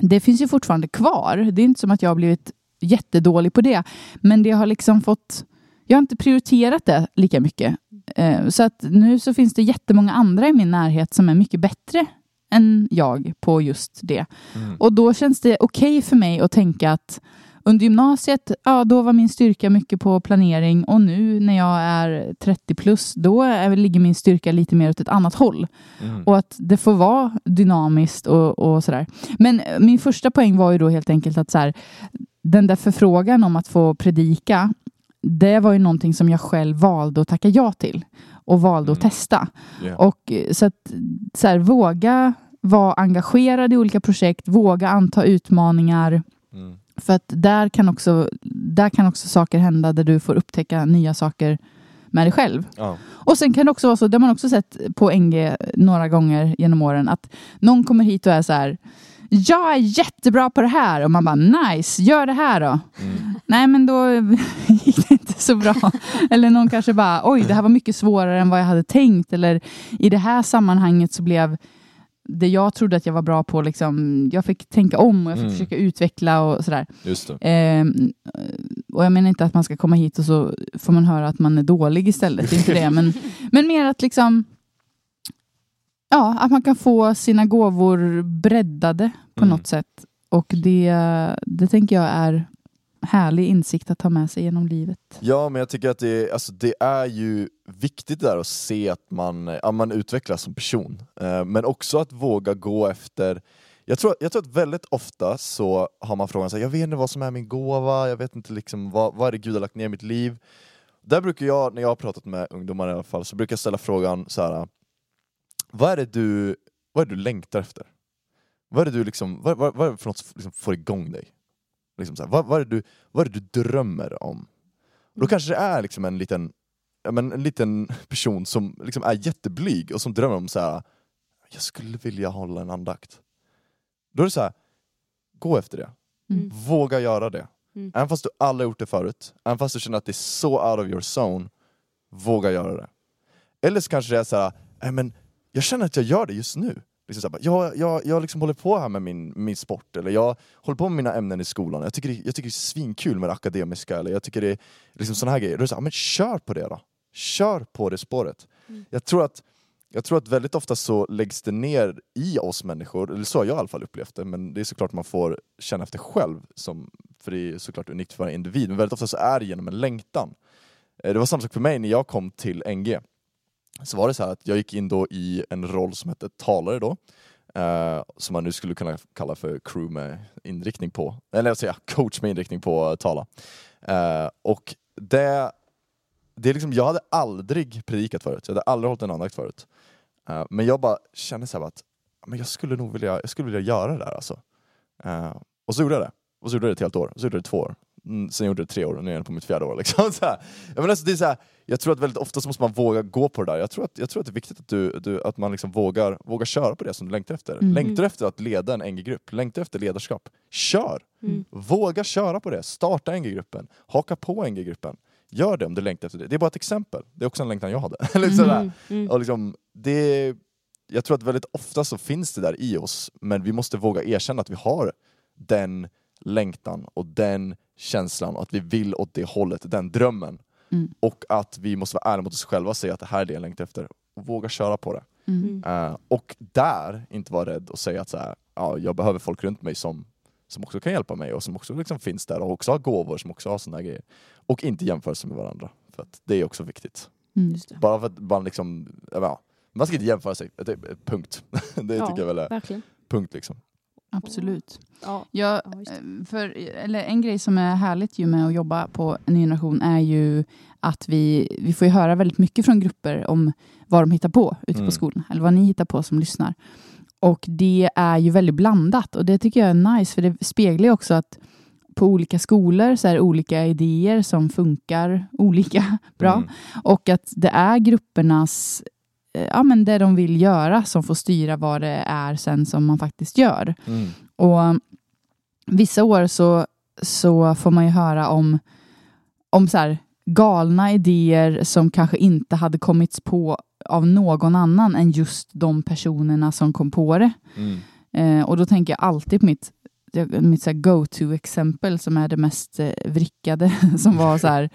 Speaker 2: det finns ju fortfarande kvar. Det är inte som att jag har blivit jättedålig på det. Men det har liksom fått... Jag har inte prioriterat det lika mycket. Eh, Så att nu så finns det jättemånga andra i min närhet som är mycket bättre än jag på just det.
Speaker 3: Mm.
Speaker 2: Och då känns det okej för mig att tänka att under gymnasiet, ja då var min styrka mycket på planering och nu när jag är 30 plus, då är, ligger min styrka lite mer åt ett annat håll.
Speaker 3: Mm.
Speaker 2: Och att det får vara dynamiskt och, och sådär. Men eh, min första poäng var ju då helt enkelt att så här, den där förfrågan om att få predika, det var ju någonting som jag själv valde att tacka ja till och valde att
Speaker 3: Mm.
Speaker 2: testa.
Speaker 3: Yeah.
Speaker 2: Och eh, så att så här, våga vara engagerad i olika projekt, våga anta utmaningar.
Speaker 3: Mm.
Speaker 2: För att där kan, också, där kan också saker hända där du får upptäcka nya saker med dig själv.
Speaker 3: Ja.
Speaker 2: Och sen kan det också vara så, det har man också sett på NG några gånger genom åren, att någon kommer hit och är så här, jag är jättebra på det här och man bara nice, gör det här då.
Speaker 3: Mm.
Speaker 2: Nej men då (laughs) gick det inte så bra. Eller någon kanske bara, oj det här var mycket svårare än vad jag hade tänkt. Eller i det här sammanhanget så blev det jag trodde att jag var bra på, liksom, jag fick tänka om och jag fick
Speaker 3: Mm.
Speaker 2: försöka utveckla och sådär. Ehm, och jag menar inte att man ska komma hit och så får man höra att man är dålig istället. Det är inte det. Men, (laughs) men mer att liksom Ja, att man kan få sina gåvor breddade på
Speaker 3: Mm.
Speaker 2: något sätt. Och det, det tänker jag är härlig insikt att ta med sig genom livet.
Speaker 3: Ja, men jag tycker att det, alltså, det är ju viktigt där att se att man, att man utvecklas som person. Eh, men också att våga gå efter jag tror, jag tror att väldigt ofta så har man frågan så här, jag vet inte vad som är min gåva, jag vet inte liksom vad, vad är det Gud har lagt ner i mitt liv. Där brukar jag, när jag har pratat med ungdomar i alla fall, så brukar jag ställa frågan så här. Vad är det du, vad är det du längtar efter? Vad är det du liksom, vad, vad, vad är det för något som liksom får igång dig? Liksom så här, vad, vad, är det du, vad är det du drömmer om? Och då kanske det är liksom en liten, ja, men en liten (laughs) person som liksom är jätteblyg och som drömmer om så här. jag skulle vilja hålla en andakt. Då är det så här, gå efter det.
Speaker 1: Mm.
Speaker 3: Våga göra det.
Speaker 1: Mm.
Speaker 3: Även fast du aldrig gjort det förut, även fast du känner att det är så out of your zone, våga göra det. Eller så kanske det är så här, "Nej, men jag känner att jag gör det just nu. Liksom så här, jag jag, jag liksom håller på här med min, min sport, eller jag håller på med mina ämnen i skolan. Jag tycker, det, jag tycker det är svinkul med det akademiska, eller jag tycker det är liksom såna här grejer. Då är så här, "Ja, men kör på det då. Kör på det spåret.
Speaker 1: Mm.
Speaker 3: Jag, tror att, jag tror att väldigt ofta så läggs det ner i oss människor, eller så har jag i alla fall upplevt det, men det är såklart man får känna efter själv, som, för det är såklart unikt för varje individ, men väldigt ofta så är det genom en längtan. Eh, Det var samma sak för mig när jag kom till NG. Så var det så här att jag gick in då i en roll som hette talare då, eh, som man nu skulle kunna kalla för crew med inriktning på, eller jag säga coach med inriktning på att tala. Eh, och det, det är liksom, jag hade aldrig predikat förut, jag hade aldrig hållit en andakt förut. Eh, men jag bara kände så här att men jag skulle nog vilja, jag skulle vilja göra det där alltså. Eh, och så gjorde jag det. Och så gjorde jag det ett helt år, och så gjorde jag det två år. Mm, sen gjorde jag det tre år och nu är jag på mitt fjärde år. Liksom. (laughs) Så här. Jag, menar, alltså, det är så här, jag tror att väldigt ofta så måste man våga gå på det där. Jag tror att, jag tror att det är viktigt att, du, du, att man liksom vågar, vågar köra på det som du längtar efter.
Speaker 2: Mm.
Speaker 3: Längtar efter att leda en NG-grupp, längtar efter ledarskap, kör!
Speaker 1: Mm.
Speaker 3: Våga köra på det, starta NG-gruppen, haka på NG-gruppen. Gör det om du längtar efter det. Det är bara ett exempel, det är också en längtan jag hade. (laughs) liksom.
Speaker 1: Mm.
Speaker 3: Och liksom, det, jag tror att väldigt ofta så finns det där i oss, men vi måste våga erkänna att vi har den längtan och den känslan och att vi vill åt det hållet, den drömmen.
Speaker 2: Mm.
Speaker 3: Och att vi måste vara ärliga mot oss själva och säga att det här är det jag längtar efter. Och våga köra på det.
Speaker 2: Mm.
Speaker 3: Eh, och där inte vara rädd och säga att så här, ja, jag behöver folk runt mig som, som också kan hjälpa mig och som också liksom finns där och också har gåvor, som också har sådana grejer. Och inte jämföra sig med varandra. För att det är också viktigt.
Speaker 2: Mm.
Speaker 1: Just det.
Speaker 3: Bara för att man liksom, ja, man ska inte jämföra sig, punkt. (laughs) det
Speaker 1: Ja.
Speaker 3: tycker jag väl är
Speaker 1: Verkligen.
Speaker 3: punkt liksom.
Speaker 2: Absolut.
Speaker 1: Ja.
Speaker 2: Jag, eh, för, eller en grej som är härligt ju med att jobba på en generation är ju att vi, vi får ju höra väldigt mycket från grupper om vad de hittar på ute
Speaker 3: Mm.
Speaker 2: på skolan, eller vad ni hittar på som lyssnar. Och det är ju väldigt blandat och det tycker jag är nice, för det speglar ju också att på olika skolor så är det olika idéer som funkar olika (laughs) bra.
Speaker 3: Mm.
Speaker 2: Och att det är gruppernas, ja men det de vill göra som får styra vad det är sen som man faktiskt gör.
Speaker 3: Mm.
Speaker 2: Och um, vissa år så, så får man ju höra om, om så här, galna idéer som kanske inte hade kommits på av någon annan än just de personerna som kom på det.
Speaker 3: Mm.
Speaker 2: Eh, och då tänker jag alltid på mitt, mitt go-to-exempel som är det mest eh, vrickade, (laughs) som var så här,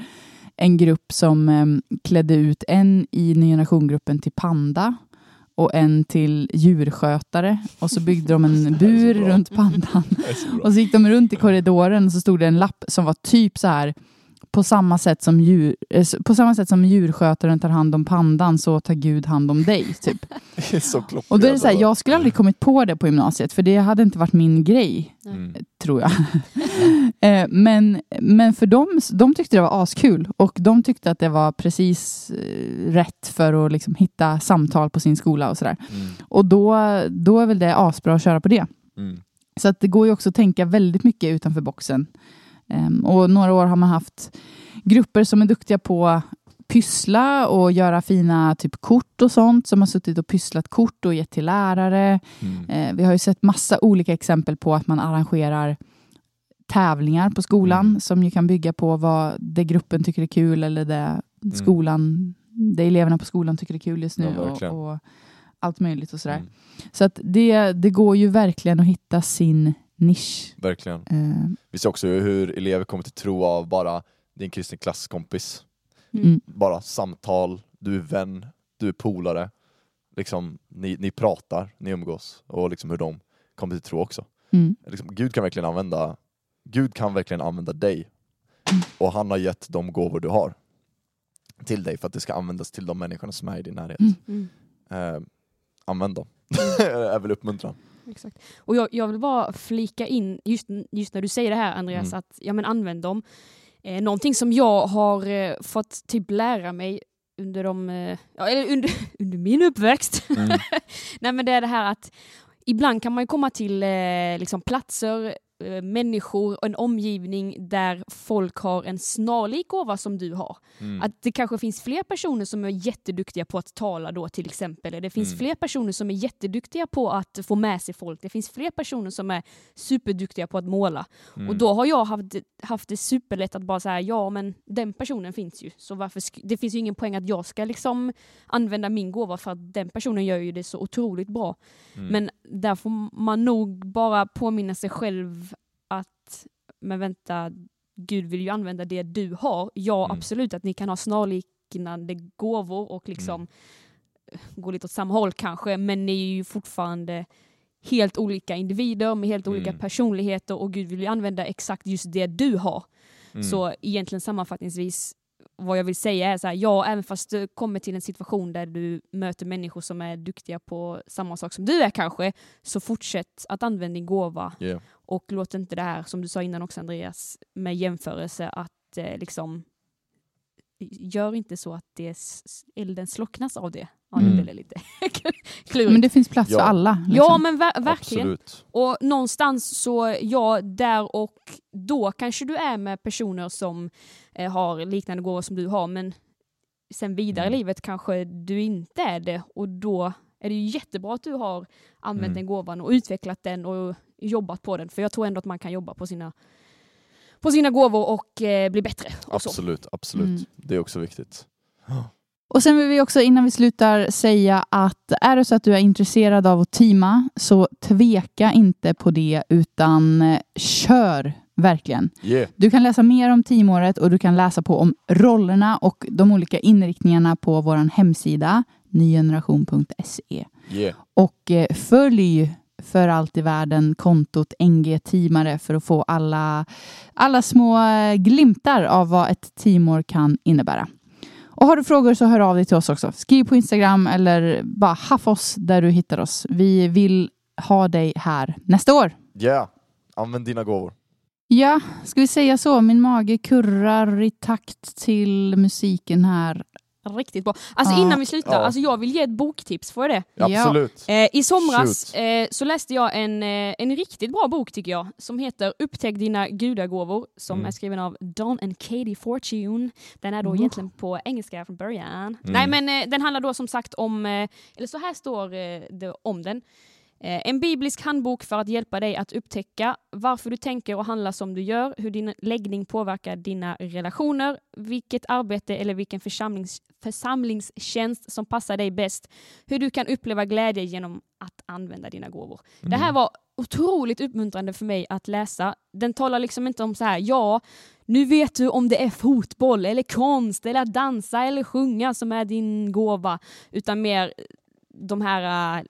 Speaker 2: en grupp som eh, klädde ut en i ny generation-gruppen till panda och en till djurskötare. Och så byggde de en (laughs) bur runt pandan.
Speaker 3: Så
Speaker 2: och så gick de runt i korridoren och så stod det en lapp som var typ så här på samma sätt som, djur, eh, på samma sätt som djurskötaren tar hand om pandan så tar Gud hand om dig. Typ. (laughs)
Speaker 3: Det är så.
Speaker 2: Och då är det så här, jag skulle aldrig kommit på det på gymnasiet för det hade inte varit min grej,
Speaker 3: Mm.
Speaker 2: tror jag. (laughs) Eh, men, men för dem, de tyckte det var askul och de tyckte att det var precis eh, rätt för att liksom hitta samtal på sin skola och sådär.
Speaker 3: Mm.
Speaker 2: Och då, då är väl det asbra att köra på det.
Speaker 3: Mm.
Speaker 2: Så att det går ju också att tänka väldigt mycket utanför boxen. Ehm, och några år har man haft grupper som är duktiga på pyssla och göra fina typ kort och sånt som har suttit och pysslat kort och gett till lärare.
Speaker 3: Mm.
Speaker 2: Eh, vi har ju sett massa olika exempel på att man arrangerar tävlingar på skolan
Speaker 3: Mm.
Speaker 2: som ju kan bygga på vad det gruppen tycker är kul eller det skolan, det eleverna på skolan tycker är kul just nu
Speaker 3: Ja,
Speaker 2: och, och allt möjligt och sådär.
Speaker 3: Mm.
Speaker 2: Så att det, det går ju verkligen att hitta sin nisch.
Speaker 3: Verkligen.
Speaker 2: Eh,
Speaker 3: Vi ser också hur elever kommer till tro av bara din kristen klasskompis.
Speaker 2: mm.
Speaker 3: Bara samtal, du är vän, du är polare. Liksom, ni, ni pratar, ni umgås och liksom hur de kommer till tro också.
Speaker 2: Mm.
Speaker 3: Liksom, Gud kan verkligen använda Gud kan verkligen använda dig
Speaker 2: Mm.
Speaker 3: och han har gett de gåvor du har till dig för att det ska användas till de människorna som är i din närhet.
Speaker 2: Mm.
Speaker 1: Mm.
Speaker 3: Eh, använd dem. (laughs) är väl uppmuntran.
Speaker 1: Exakt. Och jag, jag vill bara flika in, just, just när du säger det här Andreas,
Speaker 3: Mm.
Speaker 1: att ja, men använd dem. Eh, någonting som jag har eh, fått typ lära mig under, de, eh, eller under, (laughs) under min uppväxt,
Speaker 3: Mm. (laughs)
Speaker 1: Nej, men det är det här att ibland kan man komma till eh, liksom platser, människor och en omgivning där folk har en snarlik gåva som du har.
Speaker 3: Mm.
Speaker 1: Att det kanske finns fler personer som är jätteduktiga på att tala då till exempel. Det finns
Speaker 3: Mm.
Speaker 1: fler personer som är jätteduktiga på att få med sig folk. Det finns fler personer som är superduktiga på att måla.
Speaker 3: Mm.
Speaker 1: Och då har jag haft, haft det superlätt att bara säga ja men den personen finns ju. Så varför det finns ju ingen poäng att jag ska liksom använda min gåva för att den personen gör ju det så otroligt bra.
Speaker 3: Mm.
Speaker 1: Men där får man nog bara påminna sig själv att men vänta, Gud vill ju använda det du har. Ja
Speaker 3: Mm.
Speaker 1: absolut att ni kan ha snarlik liknande gåvor och liksom
Speaker 3: Mm.
Speaker 1: går lite åt samma håll kanske, men ni är ju fortfarande helt olika individer med helt olika
Speaker 3: Mm.
Speaker 1: personligheter och Gud vill ju använda exakt just det du har.
Speaker 3: Mm.
Speaker 1: Så egentligen sammanfattningsvis, vad jag vill säga är så här, ja, även fast du kommer till en situation där du möter människor som är duktiga på samma sak som du är kanske, så fortsätt att använda din gåva
Speaker 3: Yeah.
Speaker 1: Och låt inte det här, som du sa innan också Andreas, med jämförelse att eh, liksom gör inte så att det, elden slocknas av det. Ja, nu
Speaker 3: Mm.
Speaker 1: blev det lite (laughs) klurigt.
Speaker 2: Men det finns plats
Speaker 3: Ja.
Speaker 2: för alla. Liksom.
Speaker 1: Ja, men ver- verkligen.
Speaker 3: Absolut.
Speaker 1: Och någonstans så, ja, där och då kanske du är med personer som eh, har liknande gåvor som du har, men sen vidare
Speaker 3: Mm.
Speaker 1: i livet kanske du inte är det och då är det ju jättebra att du har använt
Speaker 3: Mm.
Speaker 1: den gåvan och utvecklat den och jobbat på den, för jag tror ändå att man kan jobba på sina på sina gåvor och eh, bli bättre. Och så.
Speaker 3: Absolut, absolut.
Speaker 2: Mm.
Speaker 3: Det är också viktigt.
Speaker 2: Och sen vill vi också innan vi slutar säga att är det så att du är intresserad av att teama så tveka inte på det utan eh, kör verkligen.
Speaker 3: Yeah.
Speaker 2: Du kan läsa mer om teamåret och du kan läsa på om rollerna och de olika inriktningarna på vår hemsida nygeneration.se.
Speaker 3: Yeah.
Speaker 2: Och eh, följ för allt i världen kontot NG Teamare för att få alla, alla små eh, glimtar av vad ett teamår kan innebära. Och har du frågor så hör av dig till oss också. Skriv på Instagram eller bara haffa oss där du hittar oss. Vi vill ha dig här nästa år.
Speaker 3: yeah. Använd dina gåvor.
Speaker 2: Ja, ska vi säga så? Min mage kurrar i takt till musiken här.
Speaker 1: Riktigt bra. Alltså
Speaker 2: Ja.
Speaker 1: innan vi slutar,
Speaker 3: Ja.
Speaker 1: alltså jag vill ge ett boktips, får jag det?
Speaker 2: Ja.
Speaker 3: Absolut.
Speaker 1: Eh, I somras eh, så läste jag en, eh, en riktigt bra bok tycker jag, som heter Upptäck dina gudagåvor, som
Speaker 3: Mm.
Speaker 1: är skriven av Don and Katie Fortune. Den är då
Speaker 2: Oh.
Speaker 1: egentligen på engelska från början.
Speaker 3: Mm.
Speaker 1: Nej men eh, den handlar då som sagt om, eh, eller så här står eh, det om den. Eh, En biblisk handbok för att hjälpa dig att upptäcka varför du tänker och handlar som du gör, hur din läggning påverkar dina relationer, vilket arbete eller vilken församlings, församlingstjänst som passar dig bäst, hur du kan uppleva glädje genom att använda dina gåvor. Det här
Speaker 3: Mm.
Speaker 1: var otroligt uppmuntrande för mig att läsa. Den talar liksom inte om så här, ja, nu vet du om det är fotboll eller konst eller att dansa eller sjunga som är din gåva, utan mer de här äh,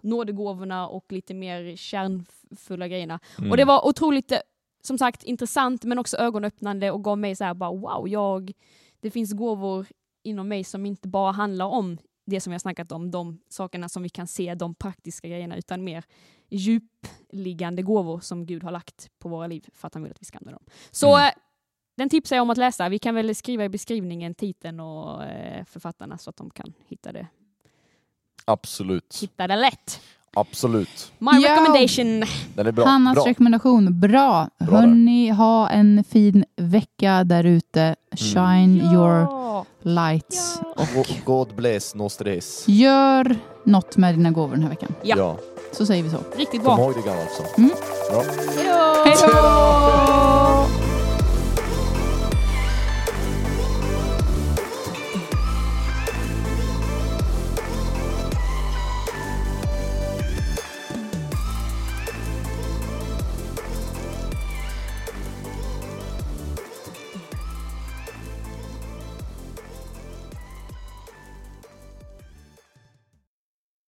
Speaker 1: nådegåvorna och lite mer kärnfulla grejerna.
Speaker 3: Mm.
Speaker 1: Och det var otroligt, eh, som sagt, intressant men också ögonöppnande och gav mig så här bara wow, jag, det finns gåvor inom mig som inte bara handlar om det som har snackat om, de sakerna som vi kan se, de praktiska grejerna, utan mer djupliggande gåvor som Gud har lagt på våra liv för att han vill att vi ska använda dem. Så
Speaker 3: Mm.
Speaker 1: eh, den tipsar jag om att läsa. Vi kan väl skriva i beskrivningen titeln och eh, författarna så att de kan hitta det,
Speaker 3: Absolut.
Speaker 1: hitta det lätt.
Speaker 3: Absolut.
Speaker 1: My
Speaker 2: Ja.
Speaker 1: recommendation.
Speaker 3: Den är bra.
Speaker 2: Hannas
Speaker 3: bra.
Speaker 2: rekommendation, bra.
Speaker 3: Bra
Speaker 2: Hörni, ha en fin vecka där ute. Shine your
Speaker 1: Ja.
Speaker 2: lights.
Speaker 1: Ja.
Speaker 3: Go- God bless Nostres.
Speaker 2: Gör något med dina gåvor den här veckan.
Speaker 1: Ja.
Speaker 2: Så säger vi så.
Speaker 1: Riktigt
Speaker 3: Kom
Speaker 1: bra.
Speaker 3: ihåg det gamla också.
Speaker 2: Mm.
Speaker 3: Bra.
Speaker 2: Hej då!